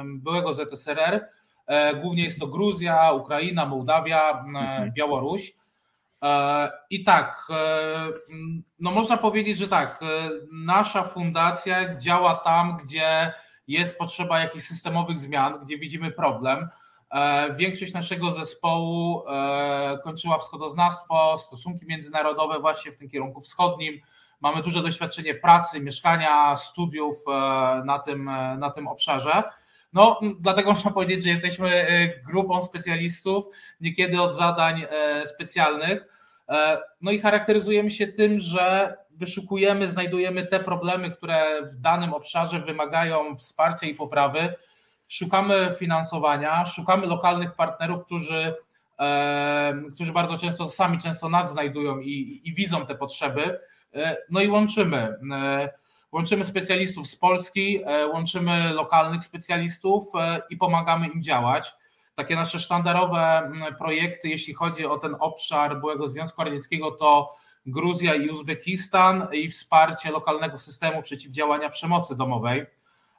byłego ZSRR. E, głównie jest to Gruzja, Ukraina, Mołdawia, mhm. Białoruś. E, I tak, e, no można powiedzieć, że tak, e, nasza fundacja działa tam, gdzie jest potrzeba jakichś systemowych zmian, gdzie widzimy problem. Większość naszego zespołu kończyła wschodoznawstwo, stosunki międzynarodowe właśnie w tym kierunku wschodnim. Mamy duże doświadczenie pracy, mieszkania, studiów na tym, na tym obszarze. No, dlatego można powiedzieć, że jesteśmy e, grupą specjalistów, niekiedy od zadań e, specjalnych. No i charakteryzujemy się tym, że wyszukujemy, znajdujemy te problemy, które w danym obszarze wymagają wsparcia i poprawy. Szukamy finansowania, szukamy lokalnych partnerów, którzy, którzy bardzo często sami często nas znajdują i, i widzą te potrzeby. No i łączymy. Łączymy specjalistów z Polski, łączymy lokalnych specjalistów i pomagamy im działać takie nasze sztandarowe projekty, jeśli chodzi o ten obszar byłego Związku Radzieckiego, to Gruzja i Uzbekistan i wsparcie lokalnego systemu przeciwdziałania przemocy domowej.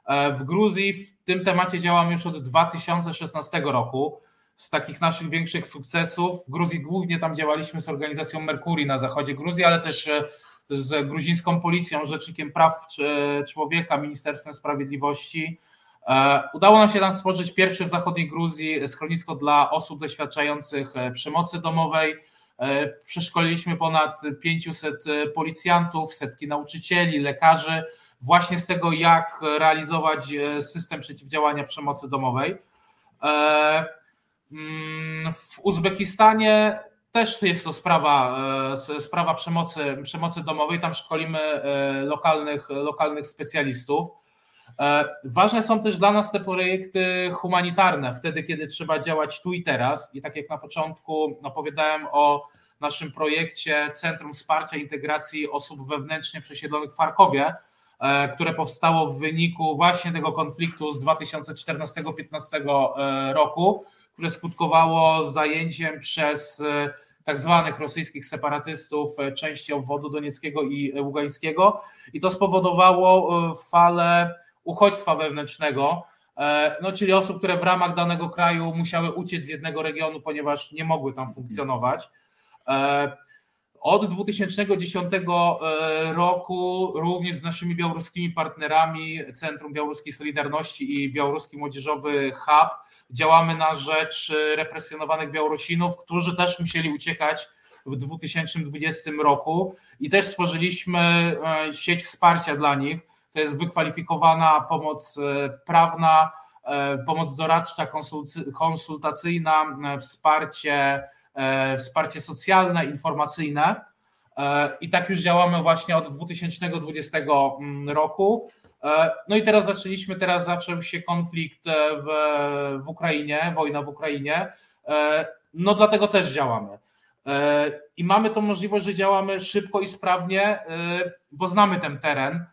E, w Gruzji w tym temacie działamy już od 2016 roku. Z takich naszych większych sukcesów w Gruzji głównie tam działaliśmy z organizacją Merkurii na zachodzie Gruzji, ale też e, z gruzińską policją, Rzecznikiem Praw Człowieka, Ministerstwem Sprawiedliwości. E, udało nam się tam stworzyć pierwszy w zachodniej Gruzji schronisko dla osób doświadczających przemocy domowej E, przeszkoliliśmy ponad 500 e, policjantów, setki nauczycieli, lekarzy, właśnie z tego, jak realizować e, system przeciwdziałania przemocy domowej. Mm, w Uzbekistanie też jest to sprawa, sprawa przemocy, przemocy domowej. Tam szkolimy lokalnych, lokalnych specjalistów. Ważne są też dla nas te projekty humanitarne, wtedy, kiedy trzeba działać tu i teraz. I tak jak na początku opowiadałem o naszym projekcie Centrum Wsparcia Integracji Osób Wewnętrznie Przesiedlonych w Farkowie, e, które powstało w wyniku właśnie tego konfliktu z 2014-15 e, roku, które skutkowało zajęciem przez e, tak zwanych rosyjskich separatystów części obwodu donieckiego i ługańskiego i to spowodowało falę uchodźstwa wewnętrznego, no, czyli osób, które w ramach danego kraju musiały uciec z jednego regionu, ponieważ nie mogły tam funkcjonować. E, od 2010 e, roku również z naszymi białoruskimi partnerami Centrum Białoruskiej Solidarności i Białoruski Młodzieżowy Hub działamy na rzecz represjonowanych Białorusinów, którzy też musieli uciekać w 2020 roku i też stworzyliśmy e, sieć wsparcia dla nich. To jest wykwalifikowana pomoc prawna, pomoc doradcza, konsultacyjna, wsparcie E, wsparcie socjalne, informacyjne. E, I tak już działamy właśnie od 2020 mm, roku. E, no i teraz zaczęliśmy, teraz zaczął się konflikt w, w Ukrainie, wojna w Ukrainie. No dlatego też działamy. I mamy tą możliwość, że działamy szybko i sprawnie, bo znamy ten teren.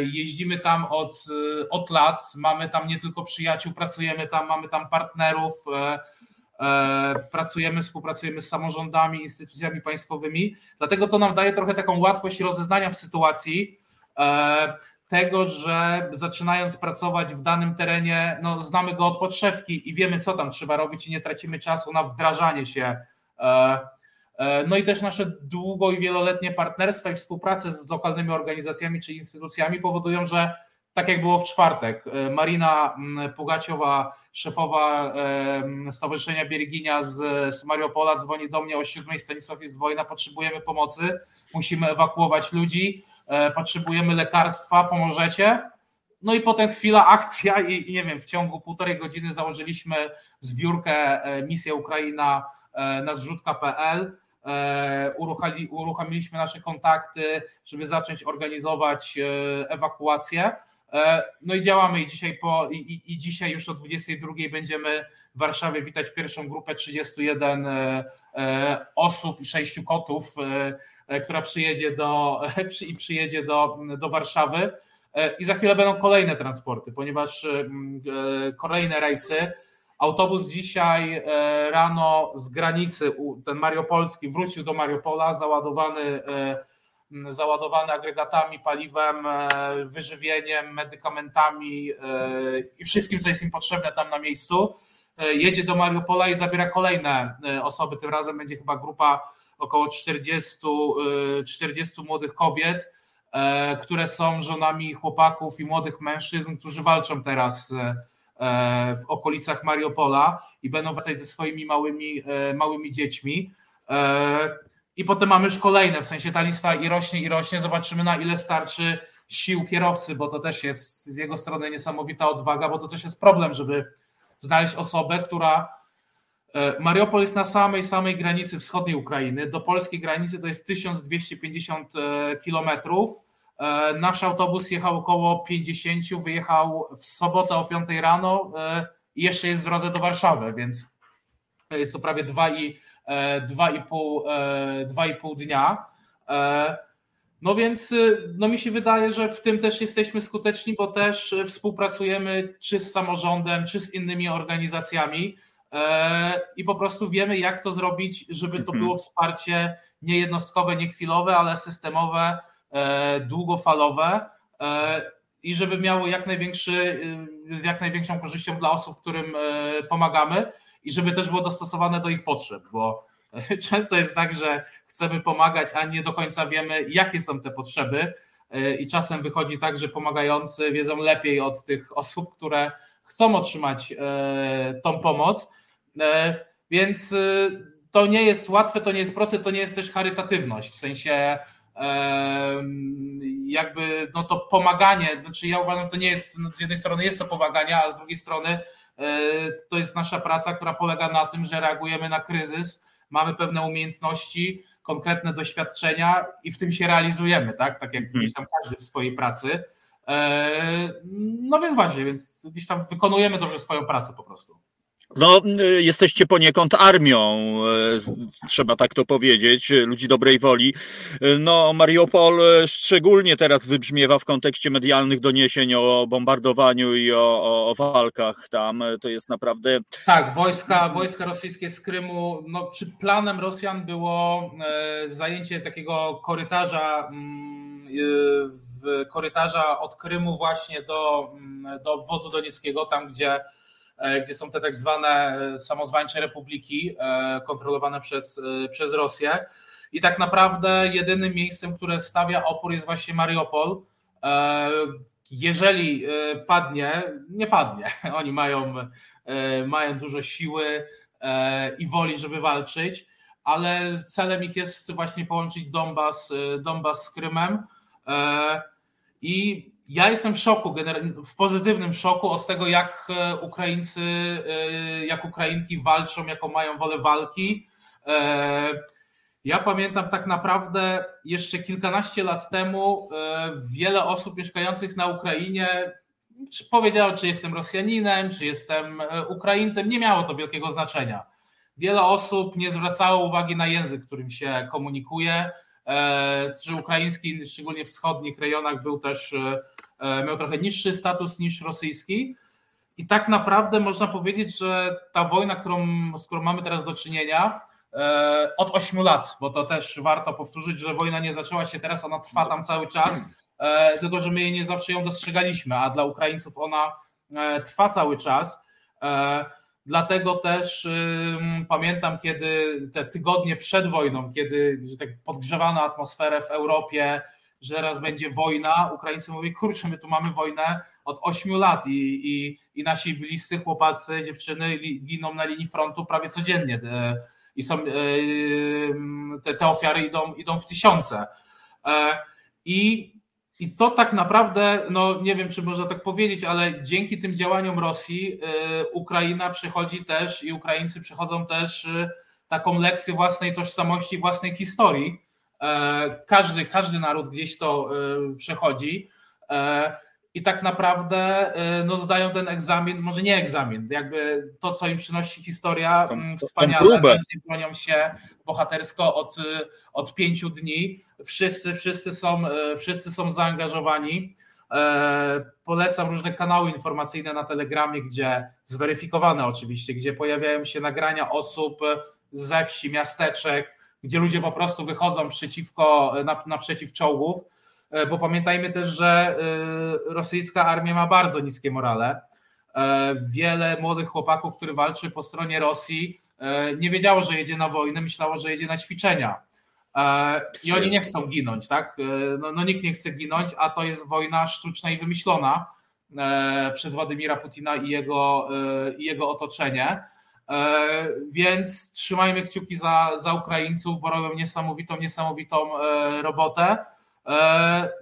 Jeździmy tam od, od lat, mamy tam nie tylko przyjaciół, pracujemy tam, mamy tam partnerów, E, pracujemy, współpracujemy z samorządami, instytucjami państwowymi, dlatego to nam daje trochę taką łatwość rozeznania w sytuacji e, tego, że zaczynając pracować w danym terenie, no, znamy go od podszewki i wiemy, co tam trzeba robić i nie tracimy czasu na wdrażanie się. E, no i też nasze długo i wieloletnie partnerstwa i współpracę z lokalnymi organizacjami czy instytucjami powodują, że tak jak było w czwartek. E, Marina Pugaciowa, szefowa e, Stowarzyszenia Bierginia z, z dzwoni do mnie o 7 Stanisław jest wojna, potrzebujemy pomocy, musimy ewakuować ludzi, e, potrzebujemy lekarstwa, pomożecie? No i potem chwila akcja i, i nie wiem, w ciągu półtorej godziny założyliśmy zbiórkę Misja Ukraina na zrzutka.pl uruchomiliśmy nasze kontakty, żeby zacząć organizować ewakuację. E, no i działamy i dzisiaj, po, i, i dzisiaj już o 22 będziemy w Warszawie witać pierwszą grupę 31 e, e, osób i 6 kotów, która przyjedzie do, i przyjedzie do, do Warszawy. I za chwilę będą kolejne transporty, ponieważ kolejne rejsy. Autobus dzisiaj rano z granicy, ten Mariopolski, wrócił do Mariopola, załadowany załadowany agregatami, paliwem, e, wyżywieniem, medykamentami e, i wszystkim, co jest im potrzebne tam na miejscu. E, jedzie do Mariupola i zabiera kolejne osoby. Tym razem będzie chyba grupa około 40, 40 młodych kobiet, które są żonami chłopaków i młodych mężczyzn, którzy walczą teraz w okolicach Mariupola i będą wracać ze swoimi małymi, małymi dziećmi. I potem mamy już kolejne, w sensie ta lista i rośnie, i rośnie. Zobaczymy, na ile starczy sił kierowcy, bo to też jest z jego strony niesamowita odwaga, bo to też jest problem, żeby znaleźć osobę, która Mariupol jest na samej, samej granicy wschodniej Ukrainy. Do polskiej granicy to jest 1250 kilometrów. Nasz autobus jechał około 50, wyjechał w sobotę o 5 rano i jeszcze jest w drodze do Warszawy, więc jest to prawie 2,5 dnia. No więc no mi się wydaje, że w tym też jesteśmy skuteczni, bo też współpracujemy czy z samorządem, czy z innymi organizacjami i po prostu wiemy, jak to zrobić, żeby to było wsparcie nie jednostkowe, nie chwilowe, ale systemowe, długofalowe i żeby miało jak, największy, jak największą korzyścią dla osób, którym pomagamy i żeby też było dostosowane do ich potrzeb, bo często jest tak, że chcemy pomagać, a nie do końca wiemy, jakie są te potrzeby. I czasem wychodzi tak, że pomagający wiedzą lepiej od tych osób, które chcą otrzymać tą pomoc. Więc to nie jest łatwe, to nie jest proces, to nie jest też charytatywność. W sensie jakby no to pomaganie, znaczy ja uważam, to nie jest, no z jednej strony jest to pomaganie, a z drugiej strony to jest nasza praca, która polega na tym, że reagujemy na kryzys, mamy pewne umiejętności, konkretne doświadczenia i w tym się realizujemy, tak? Tak jak gdzieś tam każdy w swojej pracy. No więc właśnie, więc gdzieś tam wykonujemy dobrze swoją pracę po prostu. No, jesteście poniekąd armią, trzeba tak to powiedzieć, ludzi dobrej woli. No, Mariupol szczególnie teraz wybrzmiewa w kontekście medialnych doniesień o bombardowaniu i o, o, o walkach tam. To jest naprawdę. Tak, wojska, wojska rosyjskie z Krymu. No, czy planem Rosjan było zajęcie takiego korytarza w korytarza od Krymu właśnie do, do obwodu donieckiego, tam gdzie gdzie są te tak zwane samozwańcze republiki kontrolowane przez, przez Rosję. I tak naprawdę jedynym miejscem, które stawia opór jest właśnie Mariupol. Jeżeli padnie, nie padnie. Oni mają, mają dużo siły i woli, żeby walczyć, ale celem ich jest właśnie połączyć Donbas, Donbas z Krymem. I ja jestem w szoku, w pozytywnym szoku od tego, jak Ukraińcy, jak Ukrainki walczą, jaką mają wolę walki. Ja pamiętam tak naprawdę jeszcze kilkanaście lat temu wiele osób mieszkających na Ukrainie powiedziało, czy jestem Rosjaninem, czy jestem Ukraińcem. Nie miało to wielkiego znaczenia. Wiele osób nie zwracało uwagi na język, którym się komunikuje. Czy ukraiński, szczególnie w wschodnich rejonach, był też miał trochę niższy status niż rosyjski. I tak naprawdę można powiedzieć, że ta wojna, którą, z którą mamy teraz do czynienia, od 8 lat, bo to też warto powtórzyć, że wojna nie zaczęła się teraz, ona trwa tam cały czas, tylko że my jej nie zawsze ją dostrzegaliśmy, a dla Ukraińców ona trwa cały czas. Dlatego też pamiętam, kiedy te tygodnie przed wojną, kiedy że tak podgrzewano atmosferę w Europie, że teraz będzie wojna, Ukraińcy mówią, kurczę, my tu mamy wojnę od 8 lat i, i, i nasi bliscy chłopacy, dziewczyny giną na linii frontu prawie codziennie i są, te, te ofiary idą, idą w tysiące. I, I to tak naprawdę, no nie wiem, czy można tak powiedzieć, ale dzięki tym działaniom Rosji Ukraina przechodzi też i Ukraińcy przechodzą też taką lekcję własnej tożsamości, własnej historii, każdy, każdy naród gdzieś to przechodzi i tak naprawdę no, zdają ten egzamin, może nie egzamin, jakby to, co im przynosi historia, wspaniale, bronią się bohatersko od, od pięciu dni. Wszyscy, wszyscy, są, wszyscy są zaangażowani. Polecam różne kanały informacyjne na Telegramie, gdzie zweryfikowane oczywiście, gdzie pojawiają się nagrania osób ze wsi, miasteczek, gdzie ludzie po prostu wychodzą przeciwko, naprzeciw czołgów, bo pamiętajmy też, że rosyjska armia ma bardzo niskie morale. Wiele młodych chłopaków, którzy walczy po stronie Rosji, nie wiedziało, że jedzie na wojnę, myślało, że jedzie na ćwiczenia. I oni nie chcą ginąć, tak? No, no nikt nie chce ginąć, a to jest wojna sztuczna i wymyślona przez Władimira Putina i jego, i jego otoczenie. Więc trzymajmy kciuki za, za Ukraińców, bo robią niesamowitą, niesamowitą robotę.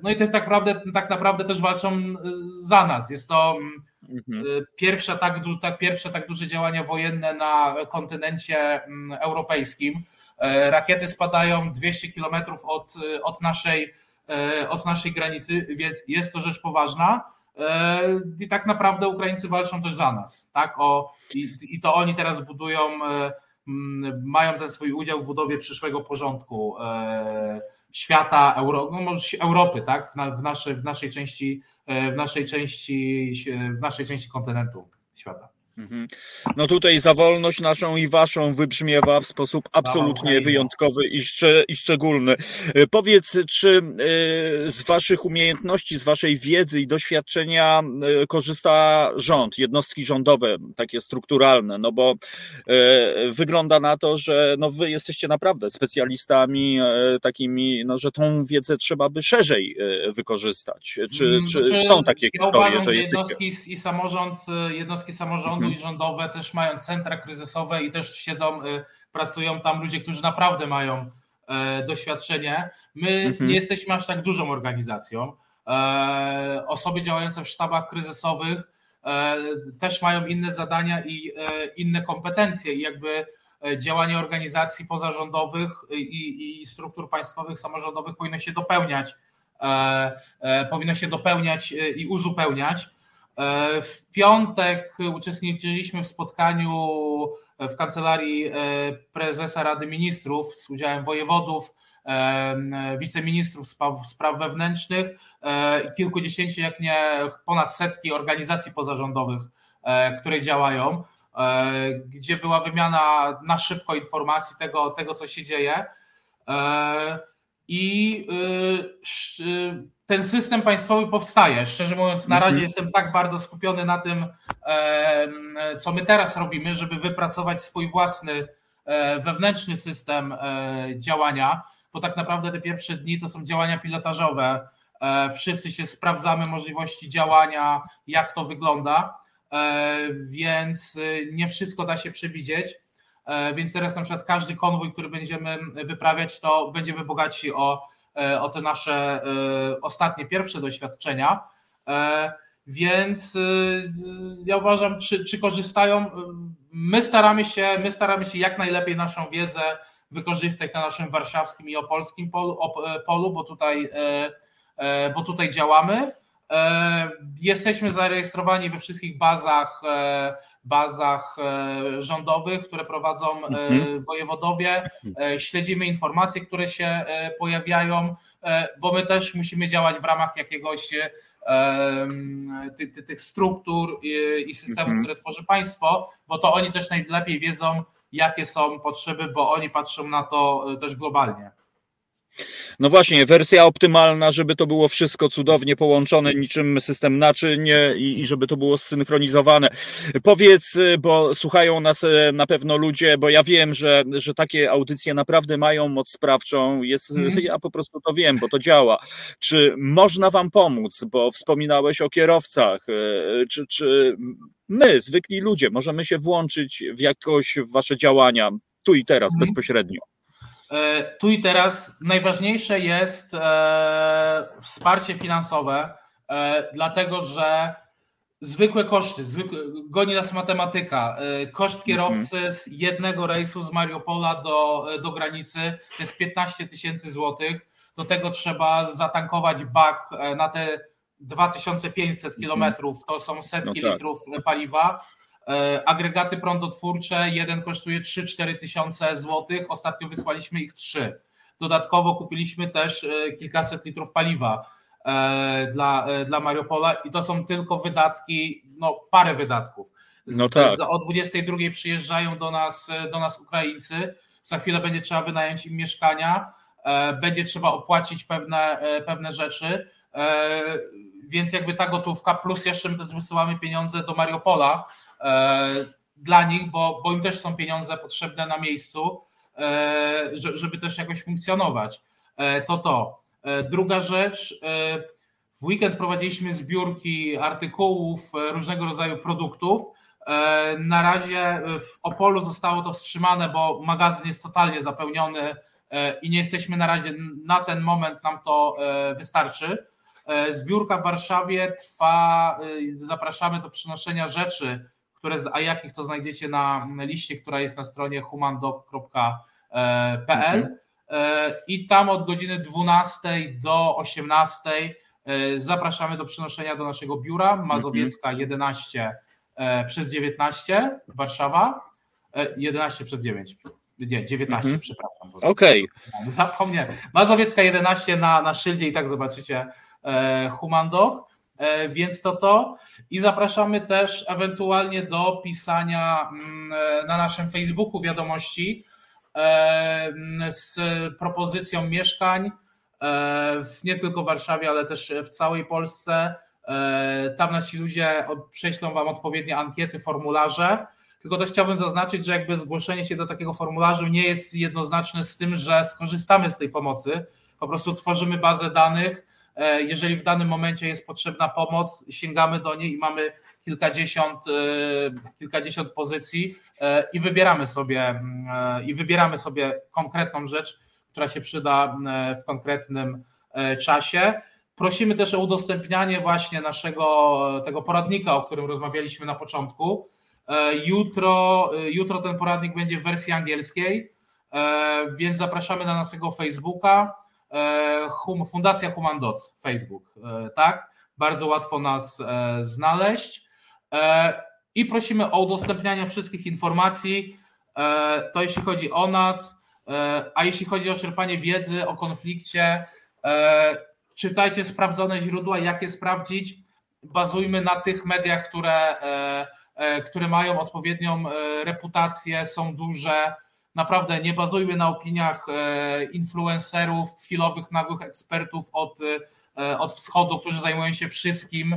No i też tak naprawdę, tak naprawdę też walczą za nas. Jest to mhm. pierwsze, tak, tak, pierwsze tak duże działania wojenne na kontynencie mm, europejskim. Rakiety spadają 200 kilometrów od, od, naszej, od naszej granicy, więc jest to rzecz poważna. I tak naprawdę Ukraińcy walczą też za nas. Tak? O, i, I to oni teraz budują mają ten swój udział w budowie przyszłego porządku e, świata, Euro, no, Europy, tak? W, naszej, w, naszej części, e, w, naszej części, w naszej części kontynentu świata. Mhm. No tutaj za wolność naszą i waszą wybrzmiewa w sposób absolutnie wyjątkowy i, i szczególny. E, powiedz, czy e, z waszych umiejętności, z waszej wiedzy i doświadczenia e, korzysta rząd, jednostki rządowe, takie strukturalne, no bo wygląda na to, że no wy jesteście naprawdę specjalistami takimi, no że tą wiedzę trzeba by szerzej wykorzystać. Czy, mm, czy znaczy, są takie ja historie, uważam, że, że jednostki i samorząd, jednostki samorządu mhm. i rządowe też mają centra kryzysowe i też siedzą, y, pracują tam ludzie, którzy naprawdę mają e, doświadczenie. My mhm. nie jesteśmy aż tak dużą organizacją. E, osoby działające w sztabach kryzysowych e, też mają inne zadania i inne kompetencje i jakby działanie organizacji pozarządowych i, i struktur państwowych, samorządowych powinno się dopełniać, powinno się dopełniać i uzupełniać. E, w piątek uczestniczyliśmy w spotkaniu w kancelarii e, prezesa Rady Ministrów z udziałem wojewodów, e, wiceministrów spraw, wewnętrznych i kilkudziesięciu, jak nie ponad setki organizacji pozarządowych, które działają, gdzie była wymiana na szybko informacji tego, tego co się dzieje. I ten system państwowy powstaje. Szczerze mówiąc, na razie mhm. jestem tak bardzo skupiony na tym, co my teraz robimy, żeby wypracować swój własny e, wewnętrzny system e, działania, bo tak naprawdę te pierwsze dni to są działania pilotażowe. E, wszyscy się sprawdzamy możliwości działania, jak to wygląda, więc nie wszystko da się przewidzieć. Więc teraz na przykład każdy konwój, który będziemy wyprawiać, to będziemy bogaci o E, o te nasze e, ostatnie, pierwsze doświadczenia. E, więc ja uważam, czy, czy korzystają. My staramy się, my staramy się jak najlepiej naszą wiedzę wykorzystać na naszym warszawskim i opolskim polu, polu bo, tutaj, bo tutaj działamy. Jesteśmy zarejestrowani we wszystkich bazach bazach e, rządowych, które prowadzą e, mhm. wojewodowie. E, śledzimy informacje, które się pojawiają, bo my też musimy działać w ramach jakiegoś tych struktur i systemów, mhm. które tworzy państwo, bo to oni też najlepiej wiedzą, jakie są potrzeby, bo oni patrzą na to też globalnie. No właśnie, wersja optymalna, żeby to było wszystko cudownie połączone, niczym system naczyń i, i żeby to było zsynchronizowane. Powiedz, bo słuchają nas e, na pewno ludzie, bo ja wiem, że, że takie audycje naprawdę mają moc sprawczą. Jest, mm. Ja po prostu to wiem, bo to działa. Czy można Wam pomóc? Bo wspominałeś o kierowcach. Czy, czy my, zwykli ludzie, możemy się włączyć w jakoś w Wasze działania tu i teraz, mm. bezpośrednio? E, tu i teraz najważniejsze jest e, wsparcie finansowe, e, dlatego że zwykłe koszty, zwykłe, goni nas matematyka. Koszt mhm. kierowcy z jednego rejsu z Mariupola do, do granicy to jest 15 tysięcy złotych. Do tego trzeba zatankować bak na te 2500 mhm. kilometrów, to są setki no tak. litrów paliwa agregaty prądotwórcze, jeden kosztuje 3-4 tysiące złotych, ostatnio wysłaliśmy ich 3. Dodatkowo kupiliśmy też e, kilkaset litrów paliwa e, dla, dla Mariupola i to są tylko wydatki, no parę wydatków. No tak. O 22 przyjeżdżają do nas, do nas Ukraińcy, za chwilę będzie trzeba wynająć im mieszkania, będzie trzeba opłacić pewne, pewne rzeczy, więc jakby ta gotówka, plus jeszcze my też wysyłamy pieniądze do Mariupola, E, dla nich, bo, bo im też są pieniądze potrzebne na miejscu, e, żeby też jakoś funkcjonować. E, to to. Druga rzecz, w weekend prowadziliśmy zbiórki artykułów, różnego rodzaju produktów. Na razie w Opolu zostało to wstrzymane, bo magazyn jest totalnie zapełniony i nie jesteśmy na razie, na ten moment nam to wystarczy. Zbiórka w Warszawie trwa, zapraszamy do przynoszenia rzeczy, które, a jakich to znajdziecie na liście, która jest na stronie humandoc.pl mhm. i tam od godziny 12 do 18 zapraszamy do przynoszenia do naszego biura Mazowiecka 11 przez 19 Warszawa 11 przez 9 nie, 19, mhm. przepraszam. Okej. Okay. Zapomniałem. Mazowiecka 11 na, na szyldzie i tak zobaczycie e, Humandok, e, więc to to. I zapraszamy też ewentualnie do pisania mm, e, na naszym Facebooku wiadomości e, z propozycją mieszkań e, nie tylko w Warszawie, ale też w całej Polsce. E, tam nasi ludzie prześlą Wam odpowiednie ankiety, formularze tylko też chciałbym zaznaczyć, że jakby zgłoszenie się do takiego formularza nie jest jednoznaczne z tym, że skorzystamy z tej pomocy. Po prostu tworzymy bazę danych. E, jeżeli w danym momencie jest potrzebna pomoc, sięgamy do niej i mamy kilkadziesiąt, e, kilkadziesiąt pozycji e, i wybieramy sobie i wybieramy sobie konkretną rzecz, która się przyda w konkretnym czasie. Prosimy też o udostępnianie właśnie naszego tego poradnika, o którym rozmawialiśmy na początku. Jutro, jutro ten poradnik będzie w wersji angielskiej, więc zapraszamy na naszego Facebooka. Fundacja Human Facebook, tak? Bardzo łatwo nas znaleźć. I prosimy o udostępnianie wszystkich informacji. To jeśli chodzi o nas, a jeśli chodzi o czerpanie wiedzy o konflikcie, czytajcie sprawdzone źródła, jak je sprawdzić. Bazujmy na tych mediach, które E, które mają odpowiednią e, reputację, są duże. Naprawdę nie bazujmy na opiniach e, influencerów, chwilowych, nagłych ekspertów od, od wschodu, którzy zajmują się wszystkim,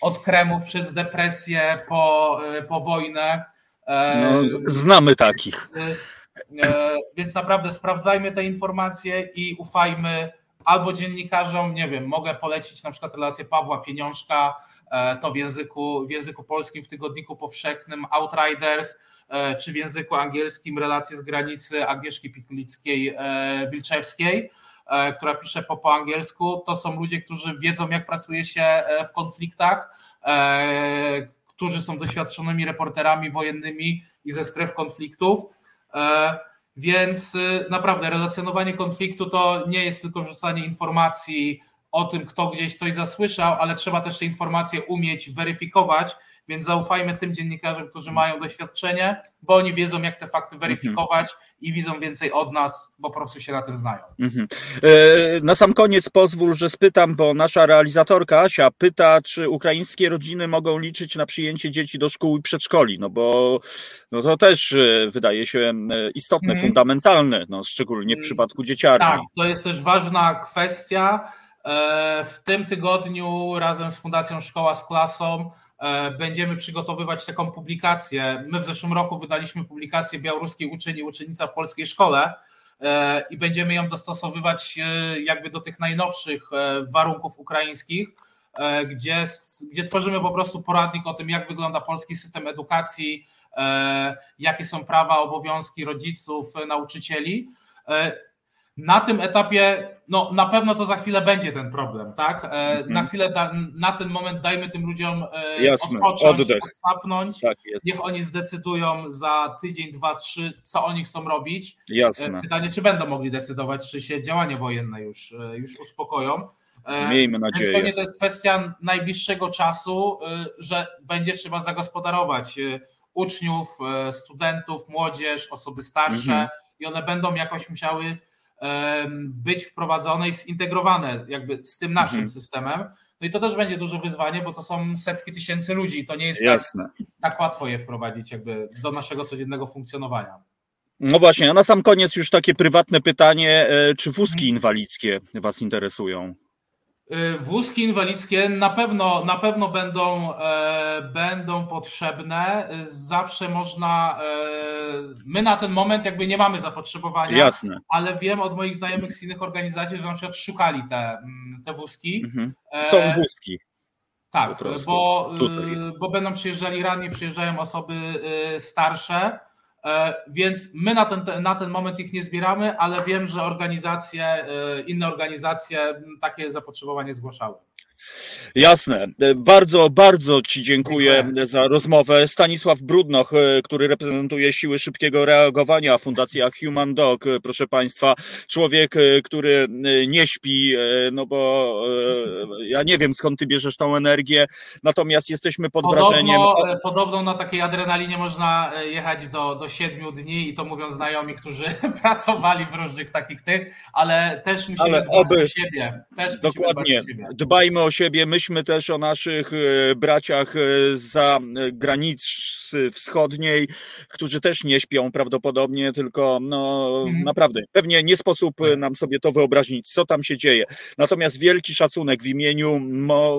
od kremów przez depresję po, po wojnę. No, znamy takich. Więc naprawdę sprawdzajmy te informacje i ufajmy albo dziennikarzom, nie wiem, mogę polecić na przykład relację Pawła Pieniążka, E, to w języku, w języku polskim w tygodniku powszechnym Outriders, e, czy w języku angielskim relacje z granicy Agnieszki Pikulickiej-Wilczewskiej, e, która pisze po, po angielsku. To są ludzie, którzy wiedzą, jak pracuje się w konfliktach, którzy są doświadczonymi reporterami wojennymi i ze stref konfliktów. Więc naprawdę relacjonowanie konfliktu to nie jest tylko wrzucanie informacji o tym, kto gdzieś coś zasłyszał, ale trzeba też te informacje umieć weryfikować, więc zaufajmy tym dziennikarzom, którzy mają doświadczenie, bo oni wiedzą, jak te fakty mhm. weryfikować i widzą więcej od nas, bo po prostu się na tym znają. Mhm. E, na sam koniec pozwól, że spytam, bo nasza realizatorka Asia pyta, czy ukraińskie rodziny mogą liczyć na przyjęcie dzieci do szkół i przedszkoli, no bo no to też e, wydaje się e, istotne, mhm. fundamentalne, no, szczególnie w mm, przypadku dzieciarni. Tak, to jest też ważna kwestia, w tym tygodniu razem z Fundacją Szkoła z Klasą e, będziemy przygotowywać taką publikację. My w zeszłym roku wydaliśmy publikację białoruskiej uczeni i uczennica w polskiej szkole e, i będziemy ją dostosowywać jakby do tych najnowszych warunków ukraińskich, gdzie, gdzie tworzymy po prostu poradnik o tym, jak wygląda polski system edukacji, jakie są prawa, obowiązki rodziców, nauczycieli. Na tym etapie, no na pewno to za chwilę będzie ten problem, tak? Mm-hmm. Na chwilę, da, na ten moment dajmy tym ludziom e, Jasne, odpocząć, oddech. odsapnąć. Tak Niech oni zdecydują za tydzień, dwa, trzy, co oni chcą robić. Jasne. Pytanie, czy będą mogli decydować, czy się działania wojenne już, już uspokoją. Miejmy nadzieję. Więc pewnie to jest kwestia najbliższego czasu, że będzie trzeba zagospodarować uczniów, studentów, młodzież, osoby starsze mm-hmm. i one będą jakoś musiały być wprowadzone i zintegrowane jakby z tym naszym mhm. systemem. No i to też będzie duże wyzwanie, bo to są setki tysięcy ludzi. To nie jest tak, tak łatwo je wprowadzić jakby do naszego codziennego funkcjonowania. No właśnie, a na sam koniec już takie prywatne pytanie, e, czy wózki inwalidzkie Was interesują? Y, wózki inwalidzkie na pewno, na pewno będą, e, będą potrzebne. Zawsze można. E, my na ten moment jakby nie mamy zapotrzebowania, Jasne. ale wiem od moich znajomych z innych organizacji, że na przykład szukali te, mm, te wózki. Mhm. Są e, wózki. Tak, bo, y, bo będą przyjeżdżali ranni, przyjeżdżają osoby y, starsze. E, więc my na ten, na ten moment ich nie zbieramy, ale wiem, że organizacje, e, inne organizacje takie zapotrzebowanie zgłaszały. Jasne. Bardzo, bardzo Ci dziękuję, dziękuję, za rozmowę. Stanisław Brudnoch, e, który reprezentuje Siły Szybkiego Reagowania, Fundacja Human Dog, e, proszę Państwa. Człowiek, e, który nie śpi, no bo ja nie wiem skąd Ty bierzesz tą energię, natomiast jesteśmy pod podobno, wrażeniem. Podobno na takiej adrenalinie można jechać do, do siedmiu dni i to mówią znajomi, którzy pracowali w różnych takich tych, ale też musimy ale dbać oby, o siebie. Też dokładnie. Siebie. Dbajmy o siebie, myślmy też o naszych e, braciach e, za granicy wschodniej, którzy też nie śpią prawdopodobnie, tylko no mhm. naprawdę, pewnie nie sposób tak. nam sobie to wyobrazić, co tam się dzieje. Natomiast wielki szacunek w imieniu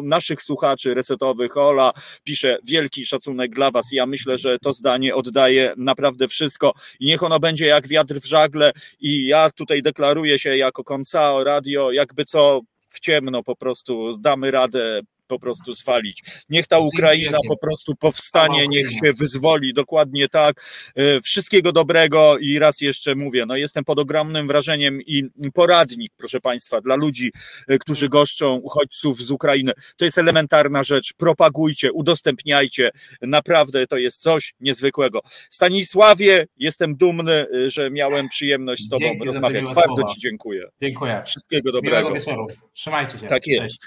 naszych słuchaczy resetowych, Ola pisze wielki szacunek dla was. Ja myślę, że to zdanie oddaje naprawdę wszystko i niech ono będzie jak wiatr w żagle i ja tutaj deklaruję się jako Koncao Radio, jakby co w ciemno po prostu damy radę po prostu zwalić. Niech ta Ukraina po prostu powstanie, niech się wyzwoli, dokładnie tak. E, wszystkiego dobrego i raz jeszcze mówię, no jestem pod ogromnym wrażeniem i poradnik, proszę Państwa, dla ludzi, e, którzy goszczą uchodźców z Ukrainy. To jest elementarna rzecz. Propagujcie, udostępniajcie. Naprawdę to jest coś niezwykłego. Stanisławie, jestem dumny, e, że miałem przyjemność z Tobą Dzięki rozmawiać. Bardzo słowa. Ci dziękuję. Dziękuję. Wszystkiego dobrego. Miłego wieczoru. Trzymajcie się. Tak jest.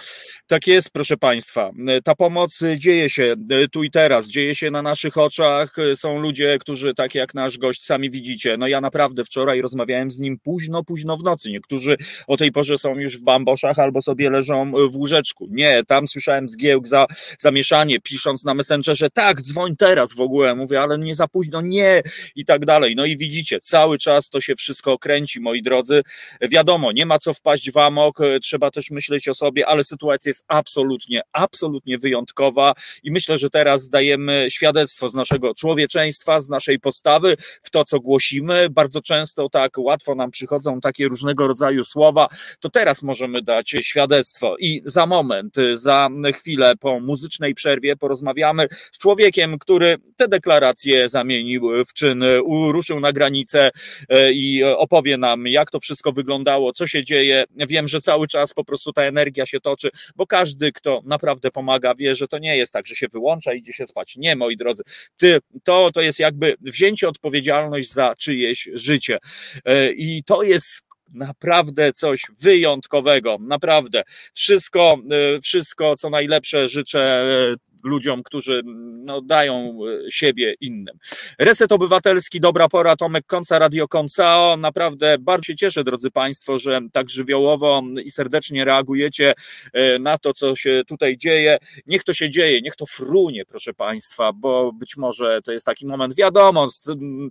Tak jest, proszę Państwa. Państwa. Ta pomoc dzieje się tu i teraz, dzieje się na naszych oczach. Są ludzie, którzy, tak jak nasz gość, sami widzicie. No ja naprawdę wczoraj rozmawiałem z nim późno, późno w nocy. Niektórzy o tej porze są już w bamboszach albo sobie leżą w łóżeczku. Nie, tam słyszałem zgiełk, za, zamieszanie, pisząc na Messengerze, tak, dzwoń teraz w ogóle. Mówię, ale nie za późno, nie i tak dalej. No i widzicie, cały czas to się wszystko kręci, moi drodzy. Wiadomo, nie ma co wpaść w amok, trzeba też myśleć o sobie, ale sytuacja jest absolutnie absolutnie wyjątkowa i myślę, że teraz dajemy świadectwo z naszego człowieczeństwa, z naszej postawy, w to, co głosimy. Bardzo często tak łatwo nam przychodzą takie różnego rodzaju słowa, to teraz możemy dać świadectwo i za moment, za chwilę po muzycznej przerwie porozmawiamy z człowiekiem, który te deklaracje zamienił w czyn, ruszył na granicę e, i opowie nam, jak to wszystko wyglądało, co się dzieje. Wiem, że cały czas po prostu ta energia się toczy, bo każdy, kto naprawdę pomaga, wie, że to nie jest tak, że się wyłącza i idzie się spać. Nie, moi drodzy. Ty, to, to jest jakby wzięcie odpowiedzialność za czyjeś życie. E, I to jest naprawdę coś wyjątkowego, naprawdę. Wszystko, e, wszystko co najlepsze życzę e, ludziom, którzy no, dają e, siebie innym. Reset Obywatelski, dobra pora, Tomek Konca, Radio Koncao. Naprawdę bardzo się cieszę, drodzy Państwo, że tak żywiołowo i serdecznie reagujecie e, na to, co się tutaj dzieje. Niech to się dzieje, niech to frunie, proszę Państwa, bo być może to jest taki moment, wiadomo,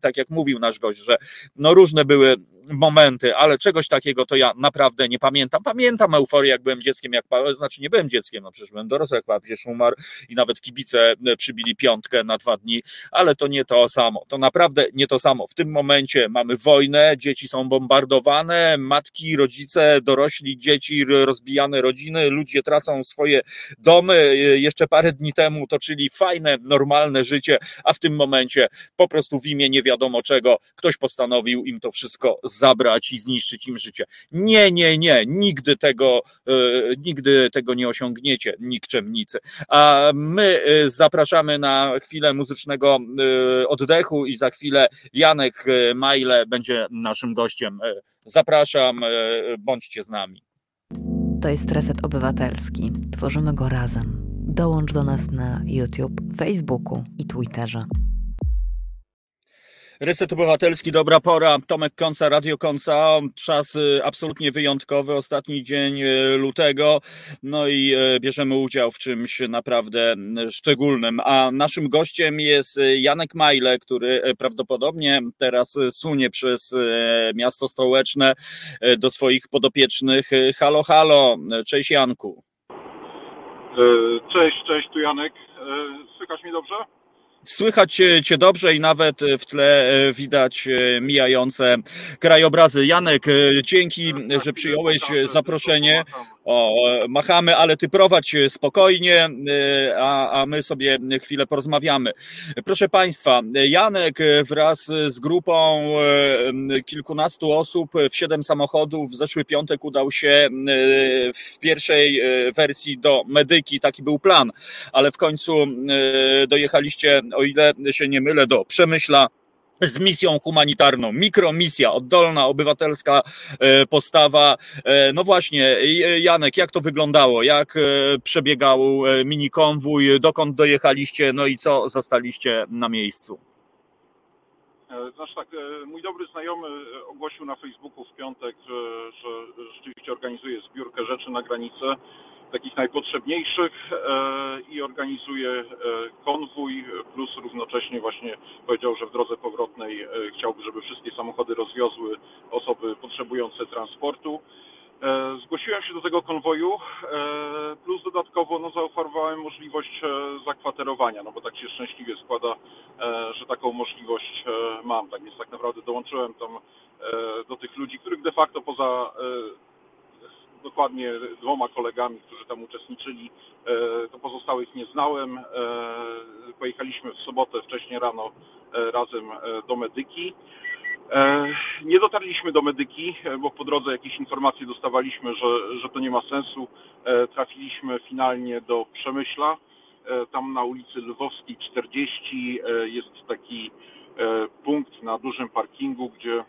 tak jak mówił nasz gość, że no różne były momenty, ale czegoś takiego to ja naprawdę nie pamiętam. Pamiętam euforię, jak byłem dzieckiem, jak znaczy nie byłem dzieckiem, no przecież byłem dorosły, jak papież umarł i nawet kibice e, przybili piątkę na dwa dni, ale to nie to samo. To naprawdę nie to samo. W tym momencie mamy wojnę, dzieci są bombardowane, matki, rodzice, dorośli, dzieci, rozbijane rodziny, ludzie tracą swoje domy. E, jeszcze parę dni temu toczyli fajne, normalne życie, a w tym momencie po prostu w imię nie wiadomo czego ktoś postanowił im to wszystko zabrać i zniszczyć im życie. Nie, nie, nie, nigdy tego, e, nigdy tego nie osiągniecie, nikczemnicy. A my e, zapraszamy na chwilę muzycznego e, oddechu i za chwilę Janek Majle będzie naszym gościem. Zapraszam, bądźcie z nami. To jest Reset Obywatelski. Tworzymy go razem. Dołącz do nas na YouTube, Facebooku i Twitterze. Reset Obywatelski, dobra pora. Tomek Konca, Radio Konca. Czas y, absolutnie wyjątkowy, ostatni dzień y, lutego. No i y, bierzemy udział w czymś naprawdę szczególnym. A naszym gościem jest Janek Majle, który prawdopodobnie teraz sunie przez miasto stołeczne do swoich podopiecznych. Halo, halo. Cześć Janku. Cześć, cześć, tu Janek. Słychać mi dobrze? Słychać Cię dobrze i nawet w tle e, widać e, mijające krajobrazy. Janek, e, dzięki, że przyjąłeś zaproszenie. O, machamy, ale ty prowadź spokojnie, a, a my sobie chwilę porozmawiamy. Proszę Państwa, Janek wraz z grupą kilkunastu osób w siedem samochodów w zeszły piątek udał się w pierwszej wersji do Medyki, taki był plan, ale w końcu dojechaliście, o ile się nie mylę, do Przemyśla z misją humanitarną, mikromisja, oddolna, obywatelska e, postawa. E, no właśnie, Janek, jak to wyglądało? Jak e, przebiegał mini konwój? Dokąd dojechaliście? No i co zastaliście na miejscu? Znaczy tak, mój dobry znajomy ogłosił na Facebooku w piątek, że, że rzeczywiście organizuje zbiórkę rzeczy na granicę takich najpotrzebniejszych e, i organizuje e, konwój, plus równocześnie właśnie powiedział, że w drodze powrotnej e, chciałby, żeby wszystkie samochody rozwiozły osoby potrzebujące transportu. Zgłosiłem się do tego konwoju, plus dodatkowo no, zaoferowałem możliwość zakwaterowania, no bo tak się szczęśliwie składa, że taką możliwość mam. Tak więc tak naprawdę dołączyłem tam do tych ludzi, których de facto poza dokładnie dwoma kolegami, którzy tam uczestniczyli. E, to pozostałych nie znałem. E, pojechaliśmy w sobotę wcześniej rano e, razem do Medyki. Nie dotarliśmy do Medyki, bo po drodze jakieś informacje dostawaliśmy, że, że to nie ma sensu. Trafiliśmy finalnie do Przemyśla. Tam na ulicy Lwowskiej 40 jest taki punkt na dużym parkingu, gdzie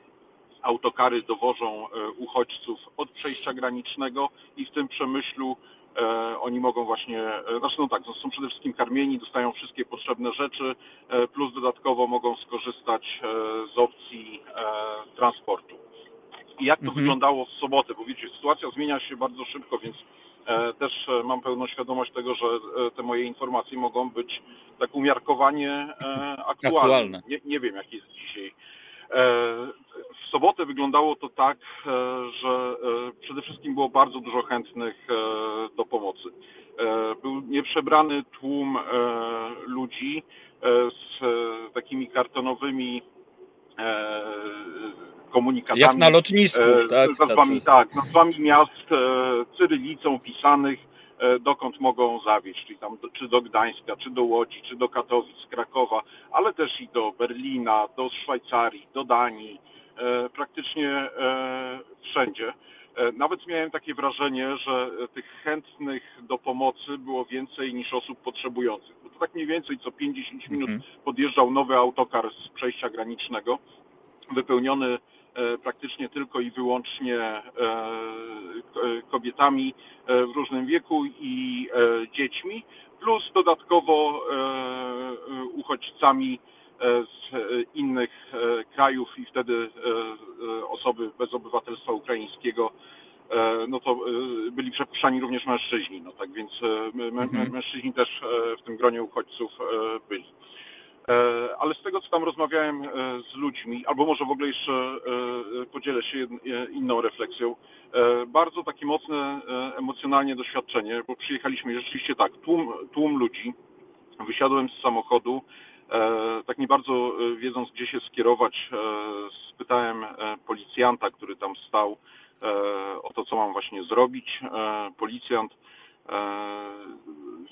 autokary dowożą e, uchodźców od przejścia granicznego i w tym przemyślu e, oni mogą właśnie, e, znaczy no tak, są przede wszystkim karmieni, dostają wszystkie potrzebne rzeczy, plus dodatkowo mogą skorzystać z opcji transportu. I jak to mhm. wyglądało w sobotę, bo wiecie, sytuacja zmienia się bardzo szybko, więc też mam pełną świadomość tego, że te moje informacje mogą być tak umiarkowanie aktualne. aktualne. Nie, nie wiem, jak jest dzisiaj w sobotę wyglądało to tak, e, że e, przede wszystkim było bardzo dużo chętnych e, do pomocy. Był nieprzebrany tłum ludzi z takimi kartonowymi komunikatami. Jak na lotnisku, tak? Z nazwami, tak, nazwami miast, cyrylicą pisanych, dokąd mogą zawieźć, czyli tam czy do Gdańska, czy do Łodzi, czy do Katowic, Krakowa, ale też i do Berlina, do Szwajcarii, do Danii, E, praktycznie e, wszędzie. E, nawet miałem takie wrażenie, że tych chętnych do pomocy było więcej niż osób potrzebujących. Bo to tak mniej więcej co 50 minut mhm. podjeżdżał nowy autokar z przejścia granicznego, wypełniony praktycznie tylko i wyłącznie kobietami w różnym wieku i dziećmi, plus dodatkowo uchodźcami E, z e, innych e, krajów i wtedy osoby bez obywatelstwa ukraińskiego, no to byli przepuszczani również mężczyźni. No tak więc mhm. mężczyźni też w tym gronie uchodźców byli. Ale z tego, co tam rozmawiałem z ludźmi, albo może w ogóle jeszcze podzielę się inną refleksją, bardzo takie mocne emocjonalnie doświadczenie, bo przyjechaliśmy rzeczywiście tak, tłum, tłum ludzi, wysiadłem z samochodu, E, tak nie bardzo e, wiedząc, gdzie się skierować, e, spytałem policjanta, który tam stał, o to, co mam właśnie zrobić. Policjant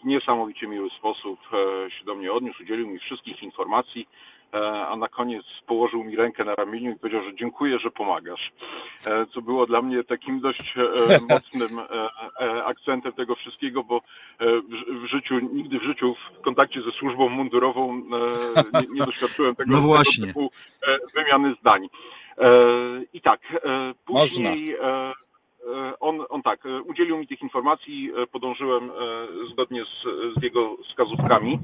w niesamowicie miły sposób się do mnie odniósł, udzielił mi wszystkich informacji. E, a na koniec położył mi rękę na ramieniu i powiedział, że dziękuję, że pomagasz. E, co było dla mnie takim dość e, mocnym akcentem tego wszystkiego, bo w życiu, nigdy w życiu w kontakcie ze służbą mundurową nie, nie doświadczyłem tego, no właśnie. tego typu wymiany zdań. I tak, później... Można. On, on tak, udzielił mi tych informacji, podążyłem zgodnie z, z jego wskazówkami.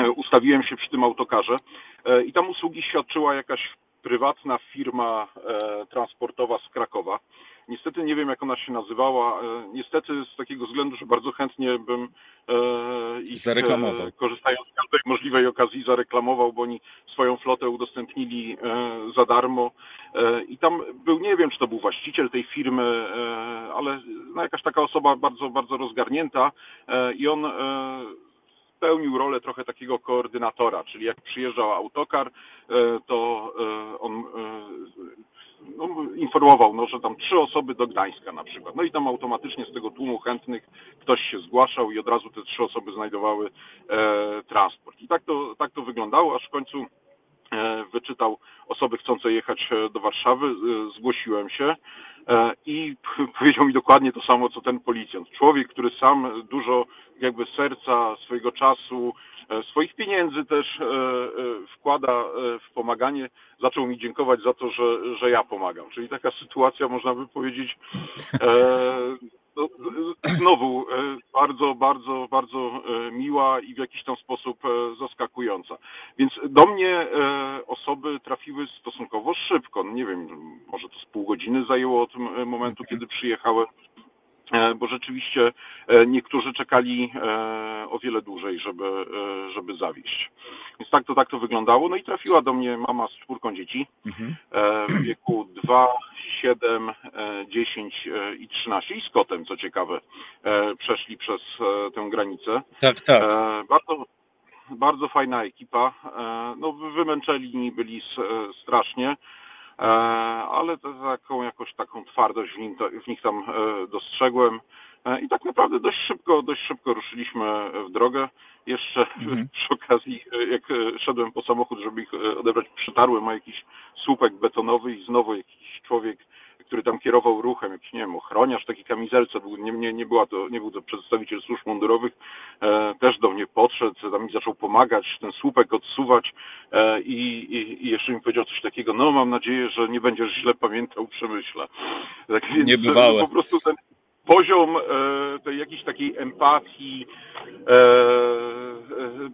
E, ustawiłem się przy tym autokarze e, i tam usługi świadczyła jakaś prywatna firma e, transportowa z Krakowa. Niestety nie wiem, jak ona się nazywała. Niestety z takiego względu, że bardzo chętnie bym ich, zareklamował. korzystając z każdej możliwej okazji, zareklamował, bo oni swoją flotę udostępnili za darmo. I tam był, nie wiem, czy to był właściciel tej firmy, ale no jakaś taka osoba bardzo, bardzo rozgarnięta i on pełnił rolę trochę takiego koordynatora, czyli jak przyjeżdżał autokar, e, to e, on e, no, informował, no, że tam trzy osoby do Gdańska na przykład. No i tam automatycznie z tego tłumu chętnych ktoś się zgłaszał i od razu te trzy osoby znajdowały e, transport. I tak to, tak to wyglądało, aż w końcu e, wyczytał osoby chcące jechać e, do Warszawy, e, zgłosiłem się i powiedział mi dokładnie to samo, co ten policjant. Człowiek, który sam dużo jakby serca, swojego czasu, swoich pieniędzy też e, e, wkłada w pomaganie, zaczął mi dziękować za to, że, że ja pomagam. Czyli taka sytuacja, można by powiedzieć, no, znowu bardzo, bardzo, bardzo miła i w jakiś tam sposób zaskakująca. Więc do mnie osoby trafiły stosunkowo szybko. No nie wiem, może to z pół godziny zajęło od momentu, kiedy przyjechałem E, bo rzeczywiście e, niektórzy czekali e, o wiele dłużej, żeby, żeby zawieść. Więc tak to, tak to wyglądało. No i trafiła do mnie mama z czwórką dzieci mhm. w wieku 2, 7, 10 i 13 i z kotem, co ciekawe, przeszli przez tę granicę. Tak, tak. Bardzo, bardzo fajna ekipa. No, wymęczeni byli strasznie. E, ale taką jakoś taką twardość w, nim, w nich tam e, dostrzegłem. E, I tak naprawdę dość szybko, dość szybko ruszyliśmy w drogę. Jeszcze mhm. przy okazji, jak szedłem po samochód, żeby ich odebrać, przytarłem o jakiś słupek betonowy i znowu jakiś człowiek który tam kierował ruchem, jakiś, nie wiem, ochroniarz, taki kamizelce, był, nie, nie, nie, była to, nie był to przedstawiciel służb mundurowych, e, też do mnie podszedł, tam mi zaczął pomagać, ten słupek odsuwać e, i, i, i, jeszcze mi powiedział coś takiego, no mam nadzieję, że nie będziesz źle pamiętał Przemyśla. Tak więc Niebywałe. po prostu ten poziom e, tej jakiejś takiej empatii, e, e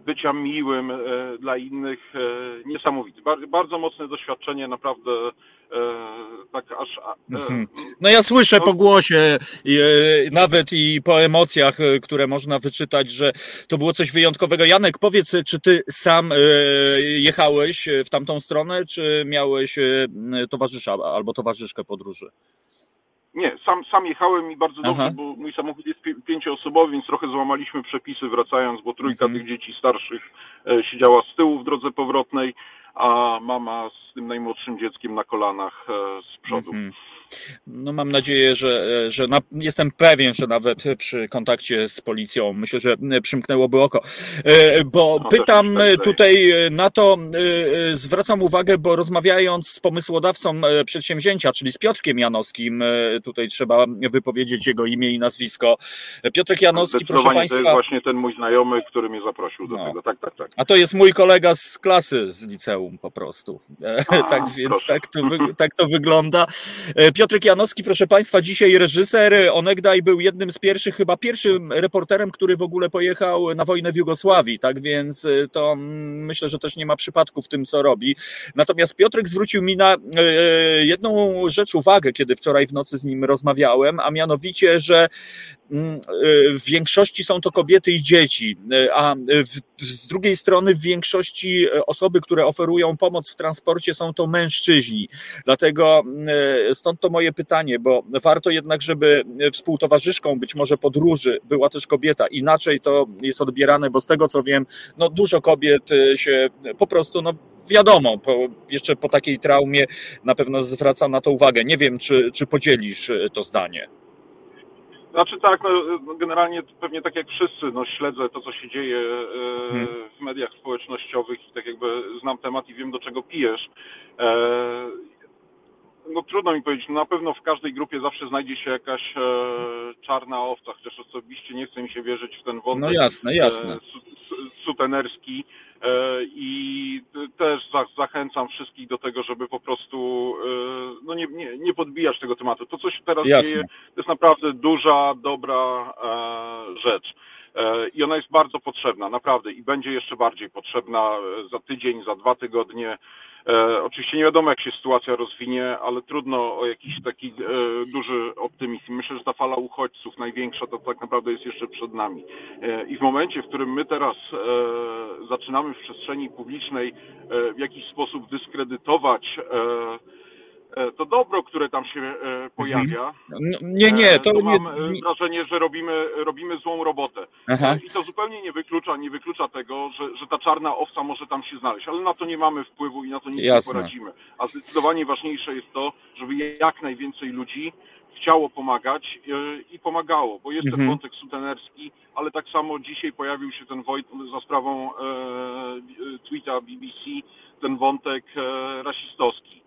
bycia miłym dla innych niesamowity. Bar, bardzo mocne doświadczenie, naprawdę tak aż... Mhm. No ja słyszę no, po głosie, nawet i po emocjach, które można wyczytać, że to było coś wyjątkowego. Janek, powiedz, czy ty sam jechałeś w tamtą stronę, czy miałeś towarzysza albo towarzyszkę podróży? Nie, sam, sam jechałem i bardzo dobrze, Aha. bo mój samochód jest pięcioosobowy, więc trochę złamaliśmy przepisy wracając, bo trójka mhm. tych dzieci starszych e, siedziała z tyłu w drodze powrotnej, a mama z tym najmłodszym dzieckiem na kolanach e, z przodu. Mhm. No mam nadzieję, że, że na, jestem pewien, że nawet przy kontakcie z policją myślę, że przymknęłoby oko. E, bo no, pytam tak tutaj na to, e, zwracam uwagę, bo rozmawiając z pomysłodawcą e, przedsięwzięcia, czyli z Piotrkiem Janowskim, tutaj trzeba wypowiedzieć jego imię i nazwisko. Piotrek Janowski, proszę Państwa. To jest właśnie ten mój znajomy, który mnie zaprosił do no. tego. Tak, tak, tak. A to jest mój kolega z klasy, z liceum po prostu. A, tak więc tak to, tak to wygląda. Piotrek Janowski, proszę Państwa, dzisiaj reżyser. Onegdaj był jednym z pierwszych, chyba pierwszym reporterem, który w ogóle pojechał na wojnę w Jugosławii, tak więc y, to mm, myślę, że też nie ma przypadku w tym, co robi. Natomiast Piotrek zwrócił mi na y, jedną rzecz uwagę, kiedy wczoraj w nocy z nim rozmawiałem, a mianowicie, że mm, y, w większości są to kobiety i dzieci, a z drugiej strony w większości osoby, które oferują pomoc w transporcie są to mężczyźni. Dlatego stąd to moje pytanie, bo warto jednak, żeby współtowarzyszką być może podróży była też kobieta. Inaczej to jest odbierane, bo z tego co wiem, no dużo kobiet y, się po prostu, no wiadomo, po, jeszcze po takiej traumie na pewno zwraca na to uwagę. Nie wiem, czy, czy podzielisz to zdanie. Znaczy tak, no, generalnie pewnie tak jak wszyscy, no, śledzę to, co się dzieje e, hmm. w mediach społecznościowych i tak jakby znam temat i wiem, do czego pijesz. E, no trudno mi powiedzieć, no, na pewno w każdej grupie zawsze znajdzie się jakaś e, czarna owca, chociaż osobiście nie chce mi się wierzyć w ten wątek no jasne, jasne. E, sutenerski e, i też za, zachęcam wszystkich do tego, żeby po prostu e, no nie, nie, nie podbijać tego tematu. To, co się teraz jasne. dzieje, to jest naprawdę duża, dobra e, rzecz. E, I ona jest bardzo potrzebna, naprawdę, i będzie jeszcze bardziej potrzebna za tydzień, za dwa tygodnie. E, oczywiście nie wiadomo, jak się sytuacja rozwinie, ale trudno o jakiś taki e, duży optymizm. Myślę, że ta fala uchodźców największa to tak naprawdę jest jeszcze przed nami. E, I w momencie, w którym my teraz zaczynamy w przestrzeni publicznej w jakiś sposób dyskredytować e, to dobro, które tam się e, pojawia. No, nie, nie, to, to nie. mam nie... wrażenie, że robimy, robimy złą robotę. Aha. I to zupełnie nie wyklucza, nie wyklucza tego, że, że ta czarna owca może tam się znaleźć, ale na to nie mamy wpływu i na to nic Jasne. nie poradzimy. A zdecydowanie ważniejsze jest to, żeby jak najwięcej ludzi chciało pomagać i pomagało, bo jest mhm. ten wątek sutenerski, ale tak samo dzisiaj pojawił się ten wojt za sprawą e, tweeta BBC, ten wątek e, rasistowski, e,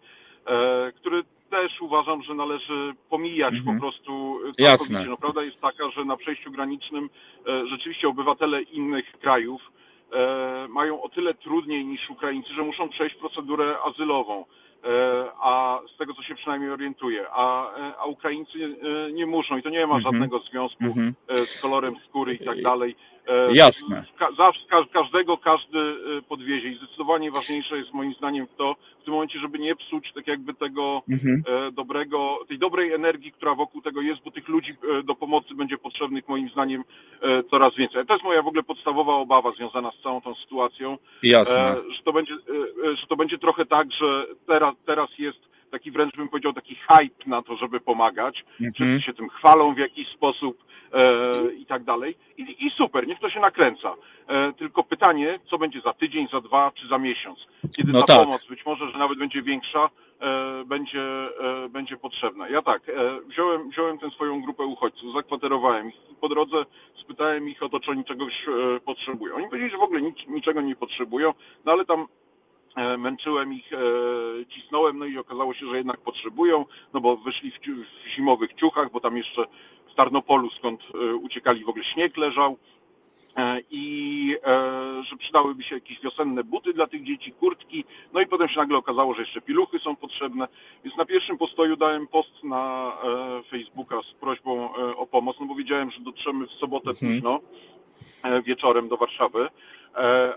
który też uważam, że należy pomijać mhm. po prostu Jasne. No, prawda jest taka, że na przejściu granicznym e, rzeczywiście obywatele innych krajów e, mają o tyle trudniej niż Ukraińcy, że muszą przejść procedurę azylową. E, a z tego co się przynajmniej orientuję, a, e, a Ukraińcy e, nie muszą i to nie ma mhm. żadnego związku mm -hmm. z kolorem skóry i tak dalej. Jasne. Zawsze każdego każdy podwiezie i zdecydowanie ważniejsze jest moim zdaniem to w tym momencie, żeby nie psuć tak jakby tego mhm. dobrego, tej dobrej energii, która wokół tego jest, bo tych ludzi do pomocy będzie potrzebnych moim zdaniem coraz więcej. To jest moja w ogóle podstawowa obawa związana z całą tą sytuacją. Jasne. Że to będzie, że to będzie trochę tak, że teraz, teraz jest taki wręcz bym powiedział taki hype na to, żeby pomagać. Mhm. Wszyscy się tym chwalą w jakiś sposób e, i tak dalej. I, I, super, niech to się nakręca. E, tylko pytanie, co będzie za tydzień, za dwa czy za miesiąc? Kiedy no ta tak. pomoc, być może, że nawet będzie większa, e, będzie, e, będzie potrzebna. Ja tak, e, wziąłem, wziąłem tę swoją grupę uchodźców, zakwaterowałem ich po drodze spytałem ich o to, czy oni czegoś e, potrzebują. Oni powiedzieli, że w ogóle nic, niczego nie potrzebują, no ale tam męczyłem ich, e, cisnąłem, no i okazało się, że jednak potrzebują, no bo wyszli w, zimowych ciuchach, bo tam jeszcze w Tarnopolu, skąd e, uciekali, w ogóle śnieg leżał. I że przydałyby się jakieś wiosenne buty dla tych dzieci, kurtki, no i potem się nagle okazało, że jeszcze piluchy są potrzebne, więc na pierwszym postoju dałem post na Facebooka z prośbą o pomoc, no bo wiedziałem, że dotrzemy w sobotę mhm. późno wieczorem do Warszawy, E,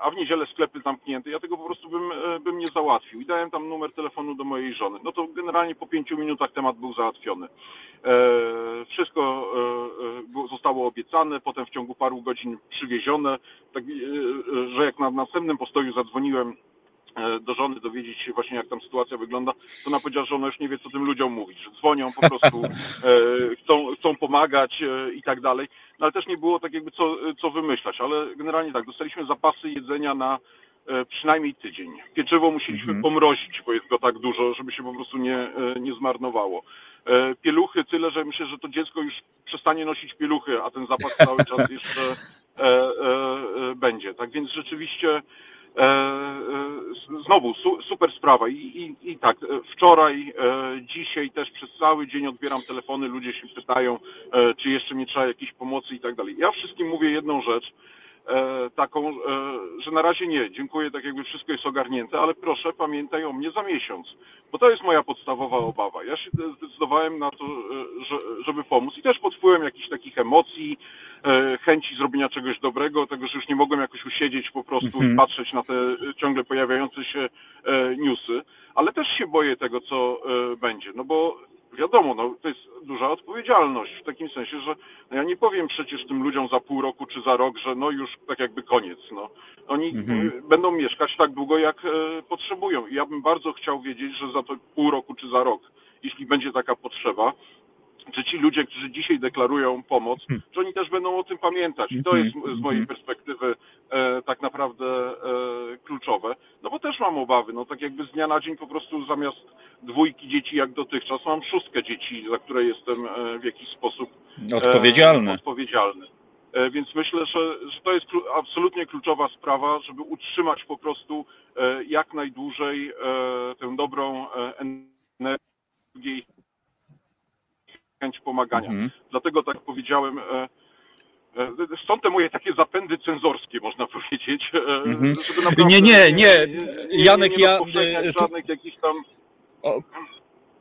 a w niedzielę sklepy zamknięte. Ja tego po prostu bym, e, bym nie załatwił. I dałem tam numer telefonu do mojej żony. No to generalnie po pięciu minutach temat był załatwiony. E, wszystko zostało obiecane, potem w ciągu paru godzin przywiezione. Tak, że jak na następnym postoju zadzwoniłem do żony dowiedzieć się właśnie jak tam sytuacja wygląda, to ona powiedziała, że ona już nie wie co tym ludziom mówić, że dzwonią po prostu, chcą, chcą pomagać i tak dalej no ale też nie było tak jakby co, co wymyślać, ale generalnie tak, dostaliśmy zapasy jedzenia na e, przynajmniej tydzień. Pieczywo musieliśmy mhm. pomrozić, bo jest go tak dużo, żeby się po prostu nie, e, nie zmarnowało. E, pieluchy tyle, że myślę, że to dziecko już przestanie nosić pieluchy, a ten zapas cały czas jeszcze e, e, będzie. Tak więc rzeczywiście E, e, znowu su, super sprawa I, i, i tak, e, wczoraj, dzisiaj też przez cały dzień odbieram telefony, ludzie się pytają, czy jeszcze mi trzeba jakiejś pomocy i tak dalej. Ja wszystkim mówię jedną rzecz, taką, że na razie nie, dziękuję, tak jakby wszystko jest ogarnięte, ale proszę pamiętaj o mnie za miesiąc, bo to jest moja podstawowa obawa. Ja się zdecydowałem na to, żeby pomóc i też pod wpływem jakichś takich emocji, E, chęci zrobienia czegoś dobrego, tego, że już nie mogłem jakoś usiedzieć po prostu mhm. i patrzeć na te e, ciągle pojawiające się e, newsy, ale też się boję tego, co będzie, no bo wiadomo, no, to jest duża odpowiedzialność w takim sensie, że no, ja nie powiem przecież tym ludziom za pół roku czy za rok, że no już tak jakby koniec. No. Oni mhm. będą mieszkać tak długo, jak potrzebują. I ja bym bardzo chciał wiedzieć, że za to pół roku czy za rok, jeśli będzie taka potrzeba, że ci ludzie, którzy dzisiaj deklarują pomoc, hmm. że oni też będą o tym pamiętać. I to hmm. jest z mojej hmm. perspektywy e, tak naprawdę e, kluczowe. No bo też mam obawy, no tak jakby z dnia na dzień po prostu zamiast dwójki dzieci jak dotychczas mam szóstkę dzieci, za które jestem e, w jakiś sposób e, odpowiedzialny. odpowiedzialny. E, więc myślę, że, że to jest absolutnie kluczowa sprawa, żeby utrzymać po prostu e, jak najdłużej tę dobrą energię chęć pomagania. Mhm. Dlatego tak powiedziałem, e, e, Stąd te moje takie zapędy cenzorskie, można powiedzieć. E, mhm. nie, nie, nie, Janek, nie, nie, nie ja... Żadnych jakichś tam... O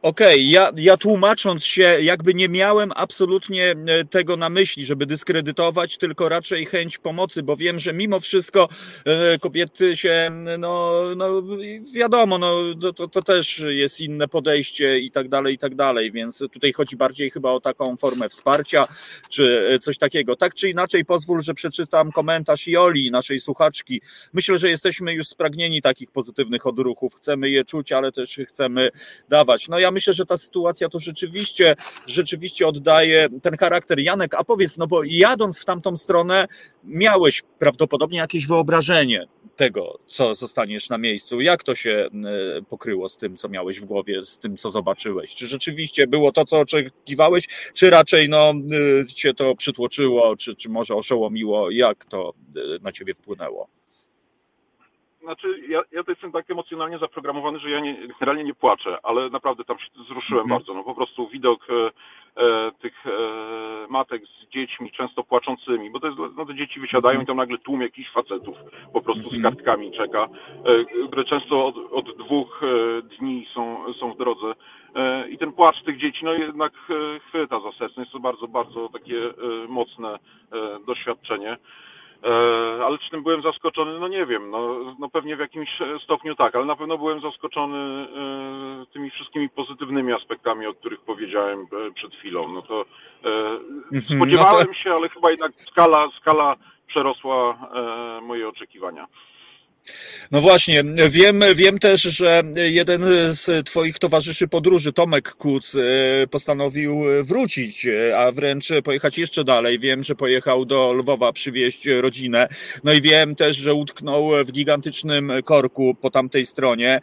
Okej, okay, ja, ja tłumacząc się, jakby nie miałem absolutnie e, tego na myśli, żeby dyskredytować, tylko raczej chęć pomocy, bo wiem, że mimo wszystko e, kobiety się, no, no wiadomo, no, to, to też jest inne podejście i tak dalej, i tak dalej, więc tutaj chodzi bardziej chyba o taką formę wsparcia, czy e, coś takiego. Tak czy inaczej, pozwól, że przeczytam komentarz Joli, naszej słuchaczki. Myślę, że jesteśmy już spragnieni takich pozytywnych odruchów, chcemy je czuć, ale też chcemy dawać. No ja myślę, że ta sytuacja to rzeczywiście, rzeczywiście oddaje ten charakter. Janek, a powiedz, no bo jadąc w tamtą stronę, miałeś prawdopodobnie jakieś wyobrażenie tego, co zostaniesz na miejscu. Jak to się pokryło z tym, co miałeś w głowie, z tym, co zobaczyłeś? Czy rzeczywiście było to, co oczekiwałeś, czy raczej no, cię to przytłoczyło, czy, czy może oszołomiło? Jak to na ciebie wpłynęło? Znaczy, ja, ja to jestem tak emocjonalnie zaprogramowany, że ja nie, generalnie nie płaczę, ale naprawdę tam się wzruszyłem mhm. bardzo. No po prostu widok e, e, tych e, matek z dziećmi, często płaczącymi, bo to jest, no te dzieci wysiadają i tam nagle tłum jakichś facetów po prostu z mhm. kartkami czeka, e, które często od, od dwóch e, dni są, są w drodze. E, I ten płacz tych dzieci, no jednak chwyta za serce. Jest to bardzo, bardzo takie mocne doświadczenie. E, ale czy tym byłem zaskoczony? No nie wiem, no, no pewnie w jakimś stopniu tak, ale na pewno byłem zaskoczony e, tymi wszystkimi pozytywnymi aspektami, o których powiedziałem e, przed chwilą. No to mhm, spodziewałem no to... się, ale chyba jednak skala, skala przerosła moje oczekiwania. No właśnie, wiem, wiem też, że jeden z Twoich towarzyszy podróży, Tomek Kuc, e, postanowił wrócić, a wręcz pojechać jeszcze dalej. Wiem, że pojechał do Lwowa przywieźć rodzinę. No i wiem też, że utknął w gigantycznym korku po tamtej stronie,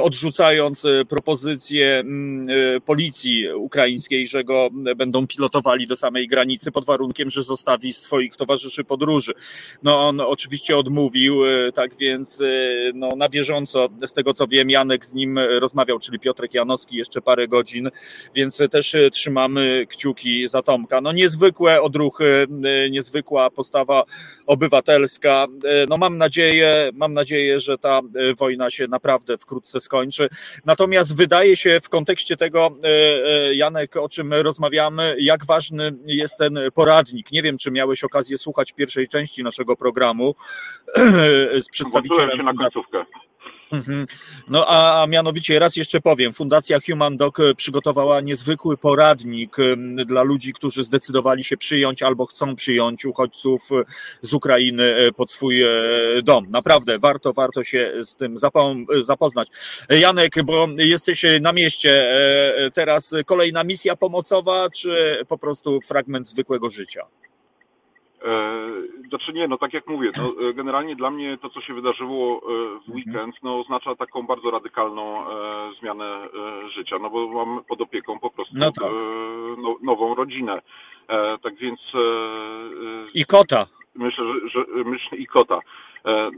odrzucając propozycję mm, policji ukraińskiej, że go będą pilotowali do samej granicy pod warunkiem, że zostawi swoich towarzyszy podróży. No on oczywiście odmówił, tak więc więc y, no, na bieżąco, z tego co wiem, Janek z nim rozmawiał, czyli Piotrek Janowski jeszcze parę godzin, więc też y, trzymamy kciuki za Tomka. No niezwykłe odruchy, y, niezwykła postawa obywatelska. No mam nadzieję, mam nadzieję, że ta wojna się naprawdę wkrótce skończy. Natomiast wydaje się w kontekście tego, Janek, o czym rozmawiamy, jak ważny jest ten poradnik. Nie wiem, czy miałeś okazję słuchać pierwszej części naszego programu z przedstawicielami przedstawicielem. się na końcówkę. Mhm. No a mianowicie raz jeszcze powiem, Fundacja Human Dog e, przygotowała niezwykły poradnik dla ludzi, którzy zdecydowali się przyjąć albo chcą przyjąć uchodźców e, z Ukrainy e, pod swój dom. Naprawdę warto, warto się z tym zapoznać. Janek, bo jesteś na mieście, teraz kolejna misja pomocowa, czy po prostu fragment zwykłego życia? E, znaczy nie, no tak jak mówię, no, e, generalnie dla mnie to, co się wydarzyło e, w weekend, no oznacza taką bardzo radykalną zmianę życia, no bo mam pod opieką po prostu no tak. no, nową rodzinę. tak więc... I kota. Myślę, że, że myślę, i kota. E,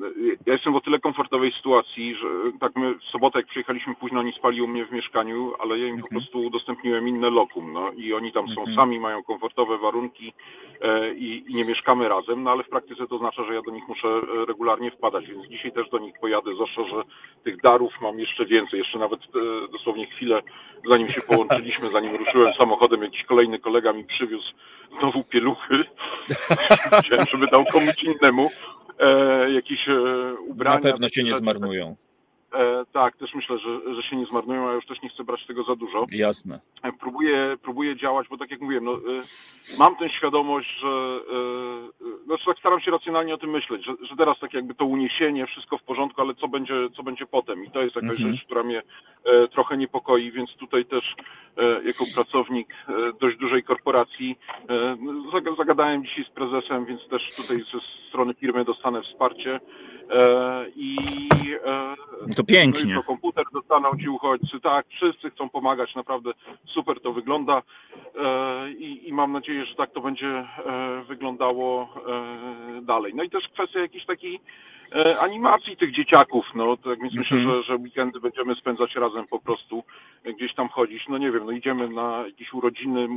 ja jestem w o tyle komfortowej sytuacji, że tak my w sobotę jak przyjechaliśmy późno, oni spali u mnie w mieszkaniu, ale ja im po mhm. prostu udostępniłem inne lokum, no i oni tam są mhm. sami, mają komfortowe warunki e, i, i, nie mieszkamy razem, no ale w praktyce to oznacza, że ja do nich muszę e, regularnie wpadać, więc dzisiaj też do nich pojadę, zwłaszcza, że tych darów mam jeszcze więcej, jeszcze nawet dosłownie chwilę, zanim się połączyliśmy, zanim ruszyłem samochodem, jakiś kolejny kolega mi przywiózł znowu pieluchy, chciałem, żeby dał komuś innemu, e, e, ubrania. Na pewno się nie zmarnują. E, tak, też myślę, że, że się nie zmarnują, a już też nie chcę brać tego za dużo. Jasne. E, próbuję, próbuję działać, bo tak jak mówiłem, no, e, mam tę świadomość, że e, znaczy tak staram się racjonalnie o tym myśleć, że, że teraz tak jakby to uniesienie, wszystko w porządku, ale co będzie, co będzie potem i to jest jakaś mhm. rzecz, która mnie e, trochę niepokoi, więc tutaj też e, jako pracownik dość dużej korporacji zagadałem dzisiaj z prezesem, więc też tutaj ze strony firmy dostanę wsparcie. E, I e, to pięknie. No komputer dostaną ci uchodźcy, tak, wszyscy chcą pomagać, naprawdę super to wygląda e, i, i mam nadzieję, że tak to będzie wyglądało dalej. No i też kwestia jakiejś takiej animacji tych dzieciaków, no tak więc myślę, mhm. że, że weekendy będziemy spędzać razem po prostu, gdzieś tam chodzić, no nie wiem, no idziemy na jakieś urodziny,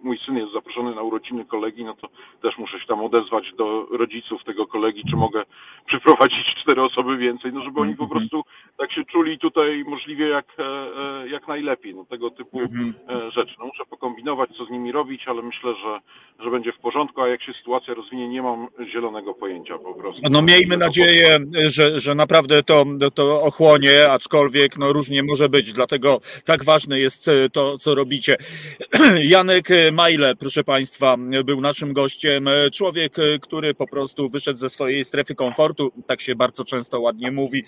mój syn jest zaproszony na urodziny kolegi, no to też muszę się tam odezwać do rodziców tego kolegi, czy mogę przy przyprowadzić cztery osoby więcej, no żeby oni po mhm. Prostu tak się czuli tutaj możliwie jak, e, e, jak najlepiej, no tego typu mhm. e, rzeczy. No muszę pokombinować, co z nimi robić, ale myślę, że, że będzie w porządku, a jak się sytuacja rozwinie, nie mam zielonego pojęcia po prostu. No miejmy nadzieję, że, że naprawdę to, to ochłonie, aczkolwiek no różnie może być, dlatego tak ważne jest to, co robicie. Janek Majle, proszę Państwa, był naszym gościem, człowiek, który po po prostu wyszedł ze swojej strefy komfortu, tak się bardzo często ładnie mówi.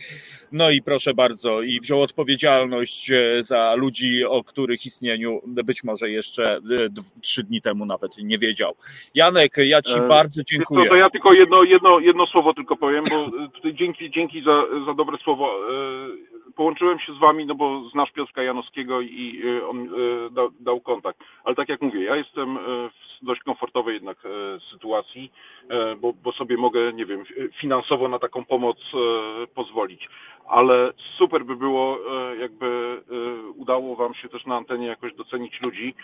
No i proszę bardzo, i wziął odpowiedzialność e, za ludzi, o których istnieniu być może jeszcze trzy dni temu nawet nie wiedział. Janek, ja Ci bardzo dziękuję. To, to ja tylko jedno, jedno, jedno słowo tylko powiem, bo tutaj dzięki, dzięki za, za dobre słowo połączyłem się z wami, no bo znasz Piotrka Janowskiego i on dał, dał kontakt. Ale tak jak mówię, ja jestem w dość komfortowej jednak sytuacji, bo, bo sobie mogę, nie wiem, finansowo na taką pomoc pozwolić. Ale super by było, jakby udało wam się też na antenie jakoś docenić ludzi,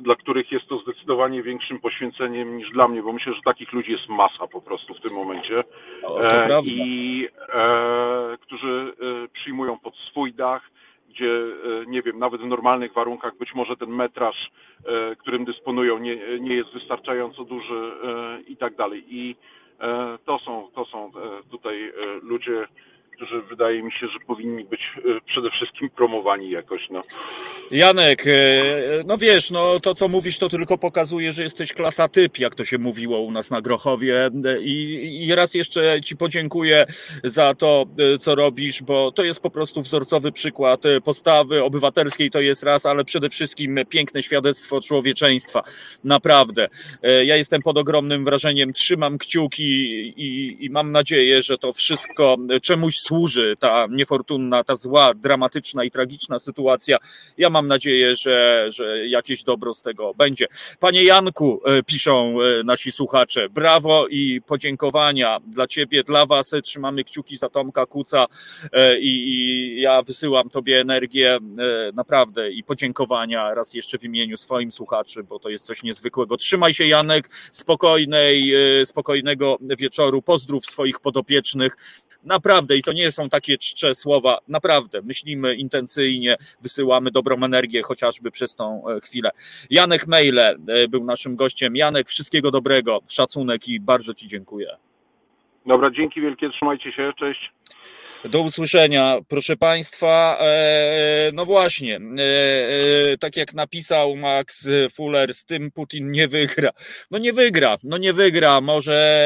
dla których jest to zdecydowanie większym poświęceniem niż dla mnie, bo myślę, że takich ludzi jest masa po prostu w tym momencie. O, I e, którzy przyjmują pod swój dach, gdzie e, nie wiem, nawet w normalnych warunkach być może ten metraż, e, którym dysponują, nie, nie jest wystarczająco duży e, i tak dalej. I to są, to są tutaj ludzie, którzy wydaje mi się, że powinni być e, przede wszystkim promowani jakoś. No. Janek, e, no wiesz, no to co mówisz to tylko pokazuje, że jesteś klasa typ, jak to się mówiło u nas na Grochowie i, i raz jeszcze Ci podziękuję za to, e, co robisz, bo to jest po prostu wzorcowy przykład postawy obywatelskiej, to jest raz, ale przede wszystkim piękne świadectwo człowieczeństwa. Naprawdę. Ja jestem pod ogromnym wrażeniem, trzymam kciuki i, i mam nadzieję, że to wszystko czemuś służy ta niefortunna, ta zła, dramatyczna i tragiczna sytuacja. Ja mam nadzieję, że, że jakieś dobro z tego będzie. Panie Janku, e, piszą e, nasi słuchacze, brawo i podziękowania dla Ciebie, dla Was. Trzymamy kciuki za Tomka Kuca e, i, i ja wysyłam Tobie energię naprawdę i podziękowania raz jeszcze w imieniu swoim słuchaczy, bo to jest coś niezwykłego. Trzymaj się Janek, spokojnej, spokojnego wieczoru, pozdrów swoich podopiecznych. Naprawdę i to nie są takie czcze słowa, naprawdę myślimy intencyjnie, wysyłamy dobrą energię chociażby przez tą e, chwilę. Janek Mejle e, był naszym gościem. Janek, wszystkiego dobrego, szacunek i bardzo Ci dziękuję. Dobra, dzięki wielkie, trzymajcie się, cześć. Do usłyszenia, proszę Państwa. E, no właśnie, e, e, tak jak napisał Max Fuller, z tym Putin nie wygra. No nie wygra, no nie wygra. Może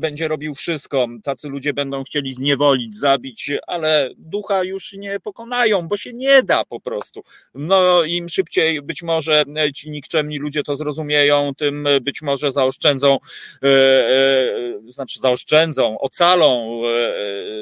będzie robił wszystko. Tacy ludzie będą chcieli zniewolić, zabić, ale ducha już nie pokonają, bo się nie da po prostu. No im szybciej być może ci nikczemni ludzie to zrozumieją, tym być może zaoszczędzą, znaczy zaoszczędzą, ocalą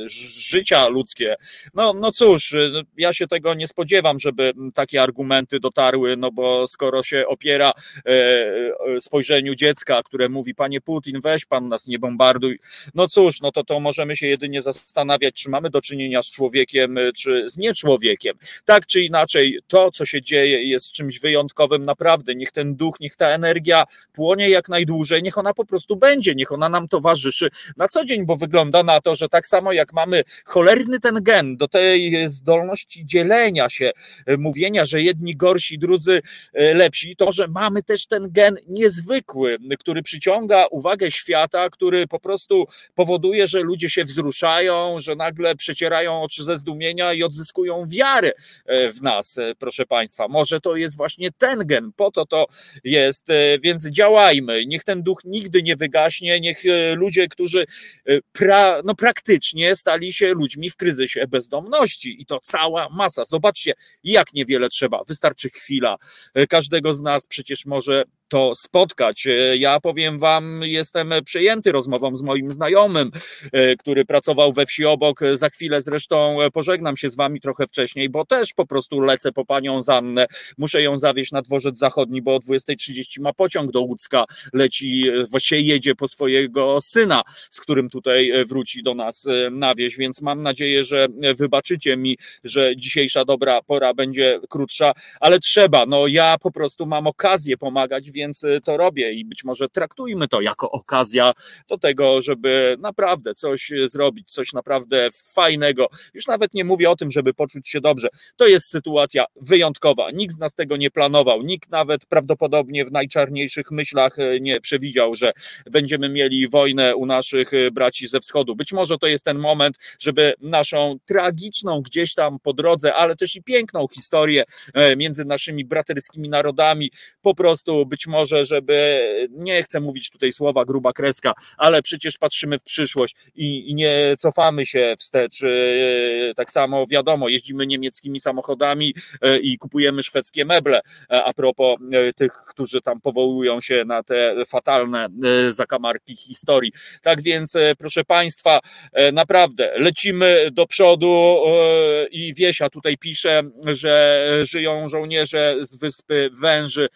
życie życia ludzkie. No, no cóż, ja się tego nie spodziewam, żeby takie argumenty dotarły, no bo skoro się opiera e, e, spojrzeniu dziecka, które mówi, panie Putin, weź pan nas, nie bombarduj, no cóż, no to to możemy się jedynie zastanawiać, czy mamy do czynienia z człowiekiem, czy z nieczłowiekiem. Tak czy inaczej, to, co się dzieje, jest czymś wyjątkowym, naprawdę. Niech ten duch, niech ta energia płonie jak najdłużej, niech ona po prostu będzie, niech ona nam towarzyszy na co dzień, bo wygląda na to, że tak samo jak mamy cholerny ten gen do tej zdolności dzielenia się, e, mówienia, że jedni gorsi, drudzy e, lepsi, to, że mamy też ten gen niezwykły, który przyciąga uwagę świata, który po prostu powoduje, że ludzie się wzruszają, że nagle przecierają oczy ze zdumienia i odzyskują wiarę e, w nas, proszę Państwa. Może to jest właśnie ten gen, po to to jest, więc działajmy. Niech ten duch nigdy nie wygaśnie, niech ludzie, którzy pra, no praktycznie stali się ludźmi w kryzysie bezdomności i to cała masa. Zobaczcie, jak niewiele trzeba. Wystarczy chwila. Każdego z nas przecież może to spotkać. Ja powiem Wam, jestem przejęty rozmową z moim znajomym, który pracował we wsi obok. Za chwilę zresztą pożegnam się z Wami trochę wcześniej, bo też po prostu lecę po panią Zannę. Muszę ją zawieźć na dworzec zachodni, bo o 20.30 ma pociąg do Łódzka. Leci, właściwie jedzie po swojego syna, z którym tutaj wróci do nas na wieś, więc mam nadzieję, że wybaczycie mi, że dzisiejsza dobra pora będzie krótsza, ale trzeba. No ja po prostu mam okazję pomagać, więc więc y, to robię i być może traktujmy to jako okazja do tego, żeby naprawdę coś zrobić, coś naprawdę fajnego. Już nawet nie mówię o tym, żeby poczuć się dobrze. To jest sytuacja wyjątkowa. Nikt z nas tego nie planował, nikt nawet prawdopodobnie w najczarniejszych myślach y, nie przewidział, że będziemy mieli wojnę u naszych y, braci ze wschodu. Być może to jest ten moment, żeby naszą tragiczną gdzieś tam po drodze, ale też i piękną historię między naszymi braterskimi narodami po prostu być być może, żeby, nie chcę mówić tutaj słowa gruba kreska, ale przecież patrzymy w przyszłość i, i nie cofamy się wstecz. Tak samo wiadomo, jeździmy niemieckimi samochodami i kupujemy szwedzkie meble. A propos tych, którzy tam powołują się na te fatalne zakamarki historii. Tak więc, proszę Państwa, naprawdę lecimy do przodu i Wiesia tutaj pisze, że żyją żołnierze z wyspy Węży,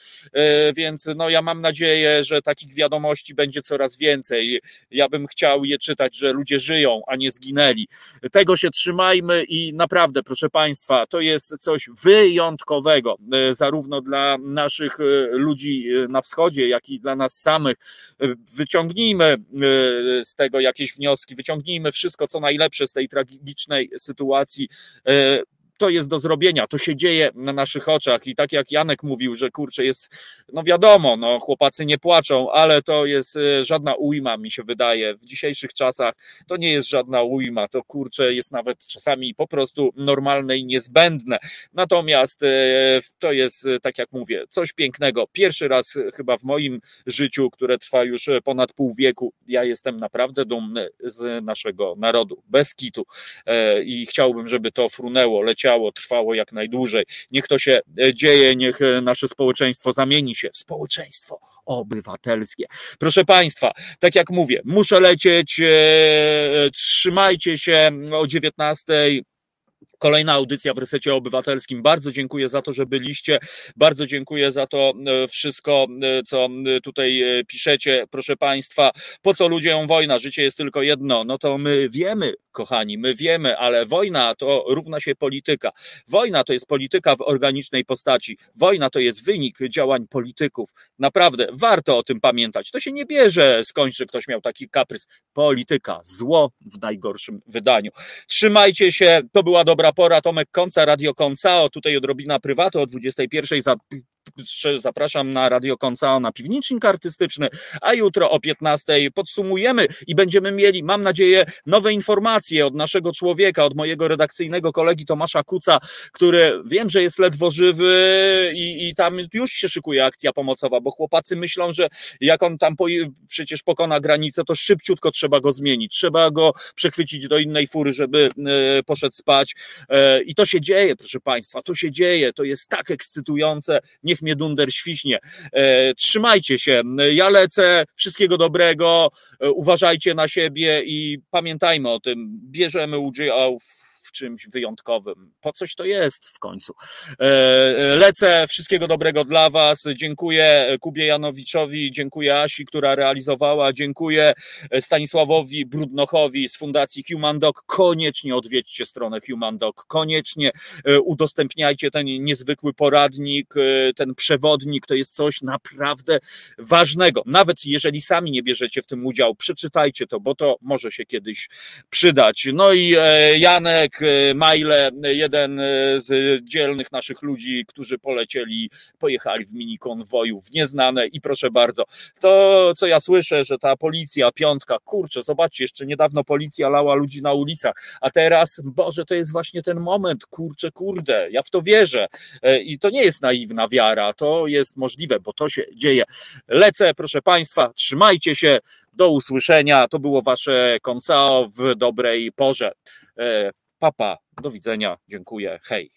więc no ja mam nadzieję, że takich wiadomości będzie coraz więcej. Ja bym chciał je czytać, że ludzie żyją, a nie zginęli. Tego się trzymajmy i naprawdę, proszę Państwa, to jest coś wyjątkowego, zarówno dla naszych ludzi na wschodzie, jak i dla nas samych. Wyciągnijmy z tego jakieś wnioski, wyciągnijmy wszystko, co najlepsze z tej tragicznej sytuacji to jest do zrobienia, to się dzieje na naszych oczach. I tak jak Janek mówił, że kurczę jest, no wiadomo, no chłopacy nie płaczą, ale to jest e, żadna ujma mi się wydaje, w dzisiejszych czasach to nie jest żadna ujma, to kurczę jest nawet czasami po prostu normalne i niezbędne, natomiast e, to jest, e, tak jak mówię, coś pięknego, pierwszy raz chyba w moim życiu, które trwa już ponad pół wieku, ja jestem naprawdę dumny z naszego narodu, bez kitu. I chciałbym, żeby to frunęło, leciało ciało trwało jak najdłużej. Niech to się e, dzieje, niech e, nasze społeczeństwo zamieni się w społeczeństwo obywatelskie. Proszę Państwa, tak jak mówię, muszę lecieć, e, trzymajcie się o 19. Kolejna audycja w resecie obywatelskim. Bardzo dziękuję za to, że byliście. Bardzo dziękuję za to e, wszystko, e, co e, tutaj piszecie. Proszę Państwa, po co ludziom wojna? Życie jest tylko jedno. No to my wiemy, kochani, my wiemy, ale wojna to równa się polityka. Wojna to jest polityka w organicznej postaci. Wojna to jest wynik działań polityków. Naprawdę warto o tym pamiętać. To się nie bierze skądś, że ktoś miał taki kaprys. Polityka, zło w najgorszym wydaniu. Trzymajcie się. To była dobra pora. Tomek Konca, Radio Koncao, tutaj odrobina prywatu o 21 za zapraszam na Radio Koncao na piwnicznik artystyczny, a jutro o 15 podsumujemy i będziemy mieli, mam nadzieję, nowe informacje od naszego człowieka, od mojego redakcyjnego kolegi Tomasza Kuca, który wiem, że jest ledwo żywy i, i tam już się szykuje akcja pomocowa, bo chłopacy myślą, że jak on tam po, przecież pokona granicę, to szybciutko trzeba go zmienić, trzeba go przechwycić do innej fury, żeby e, poszedł spać. E, i to się dzieje, proszę Państwa, to się dzieje, to jest tak ekscytujące, niech mnie dunder świśnie. E, trzymajcie się. Ja lecę. Wszystkiego dobrego. E, uważajcie na siebie i pamiętajmy o tym. Bierzemy udział w czymś wyjątkowym. Po coś to jest w końcu. E, lecę, wszystkiego dobrego dla Was. Dziękuję Kubie Janowiczowi, dziękuję Asi, która realizowała, dziękuję Stanisławowi Brudnochowi z Fundacji Human Dog. Koniecznie odwiedźcie stronę Human Dog, koniecznie e, udostępniajcie ten niezwykły poradnik, e, ten przewodnik. To jest coś naprawdę ważnego. Nawet jeżeli sami nie bierzecie w tym udział, przeczytajcie to, bo to może się kiedyś przydać. No i Janek, maile, jeden z dzielnych naszych ludzi, którzy polecieli, pojechali w mini konwoju w nieznane i proszę bardzo, to co ja słyszę, że ta policja, piątka, kurczę, zobaczcie, jeszcze niedawno policja lała ludzi na ulicach, a teraz, Boże, to jest właśnie ten moment, kurczę, kurde, ja w to wierzę i to nie jest naiwna wiara, to jest możliwe, bo to się dzieje. Lecę, proszę Państwa, trzymajcie się, do usłyszenia, to było Wasze koncao w dobrej porze. Papa, do widzenia, dziękuję, hej.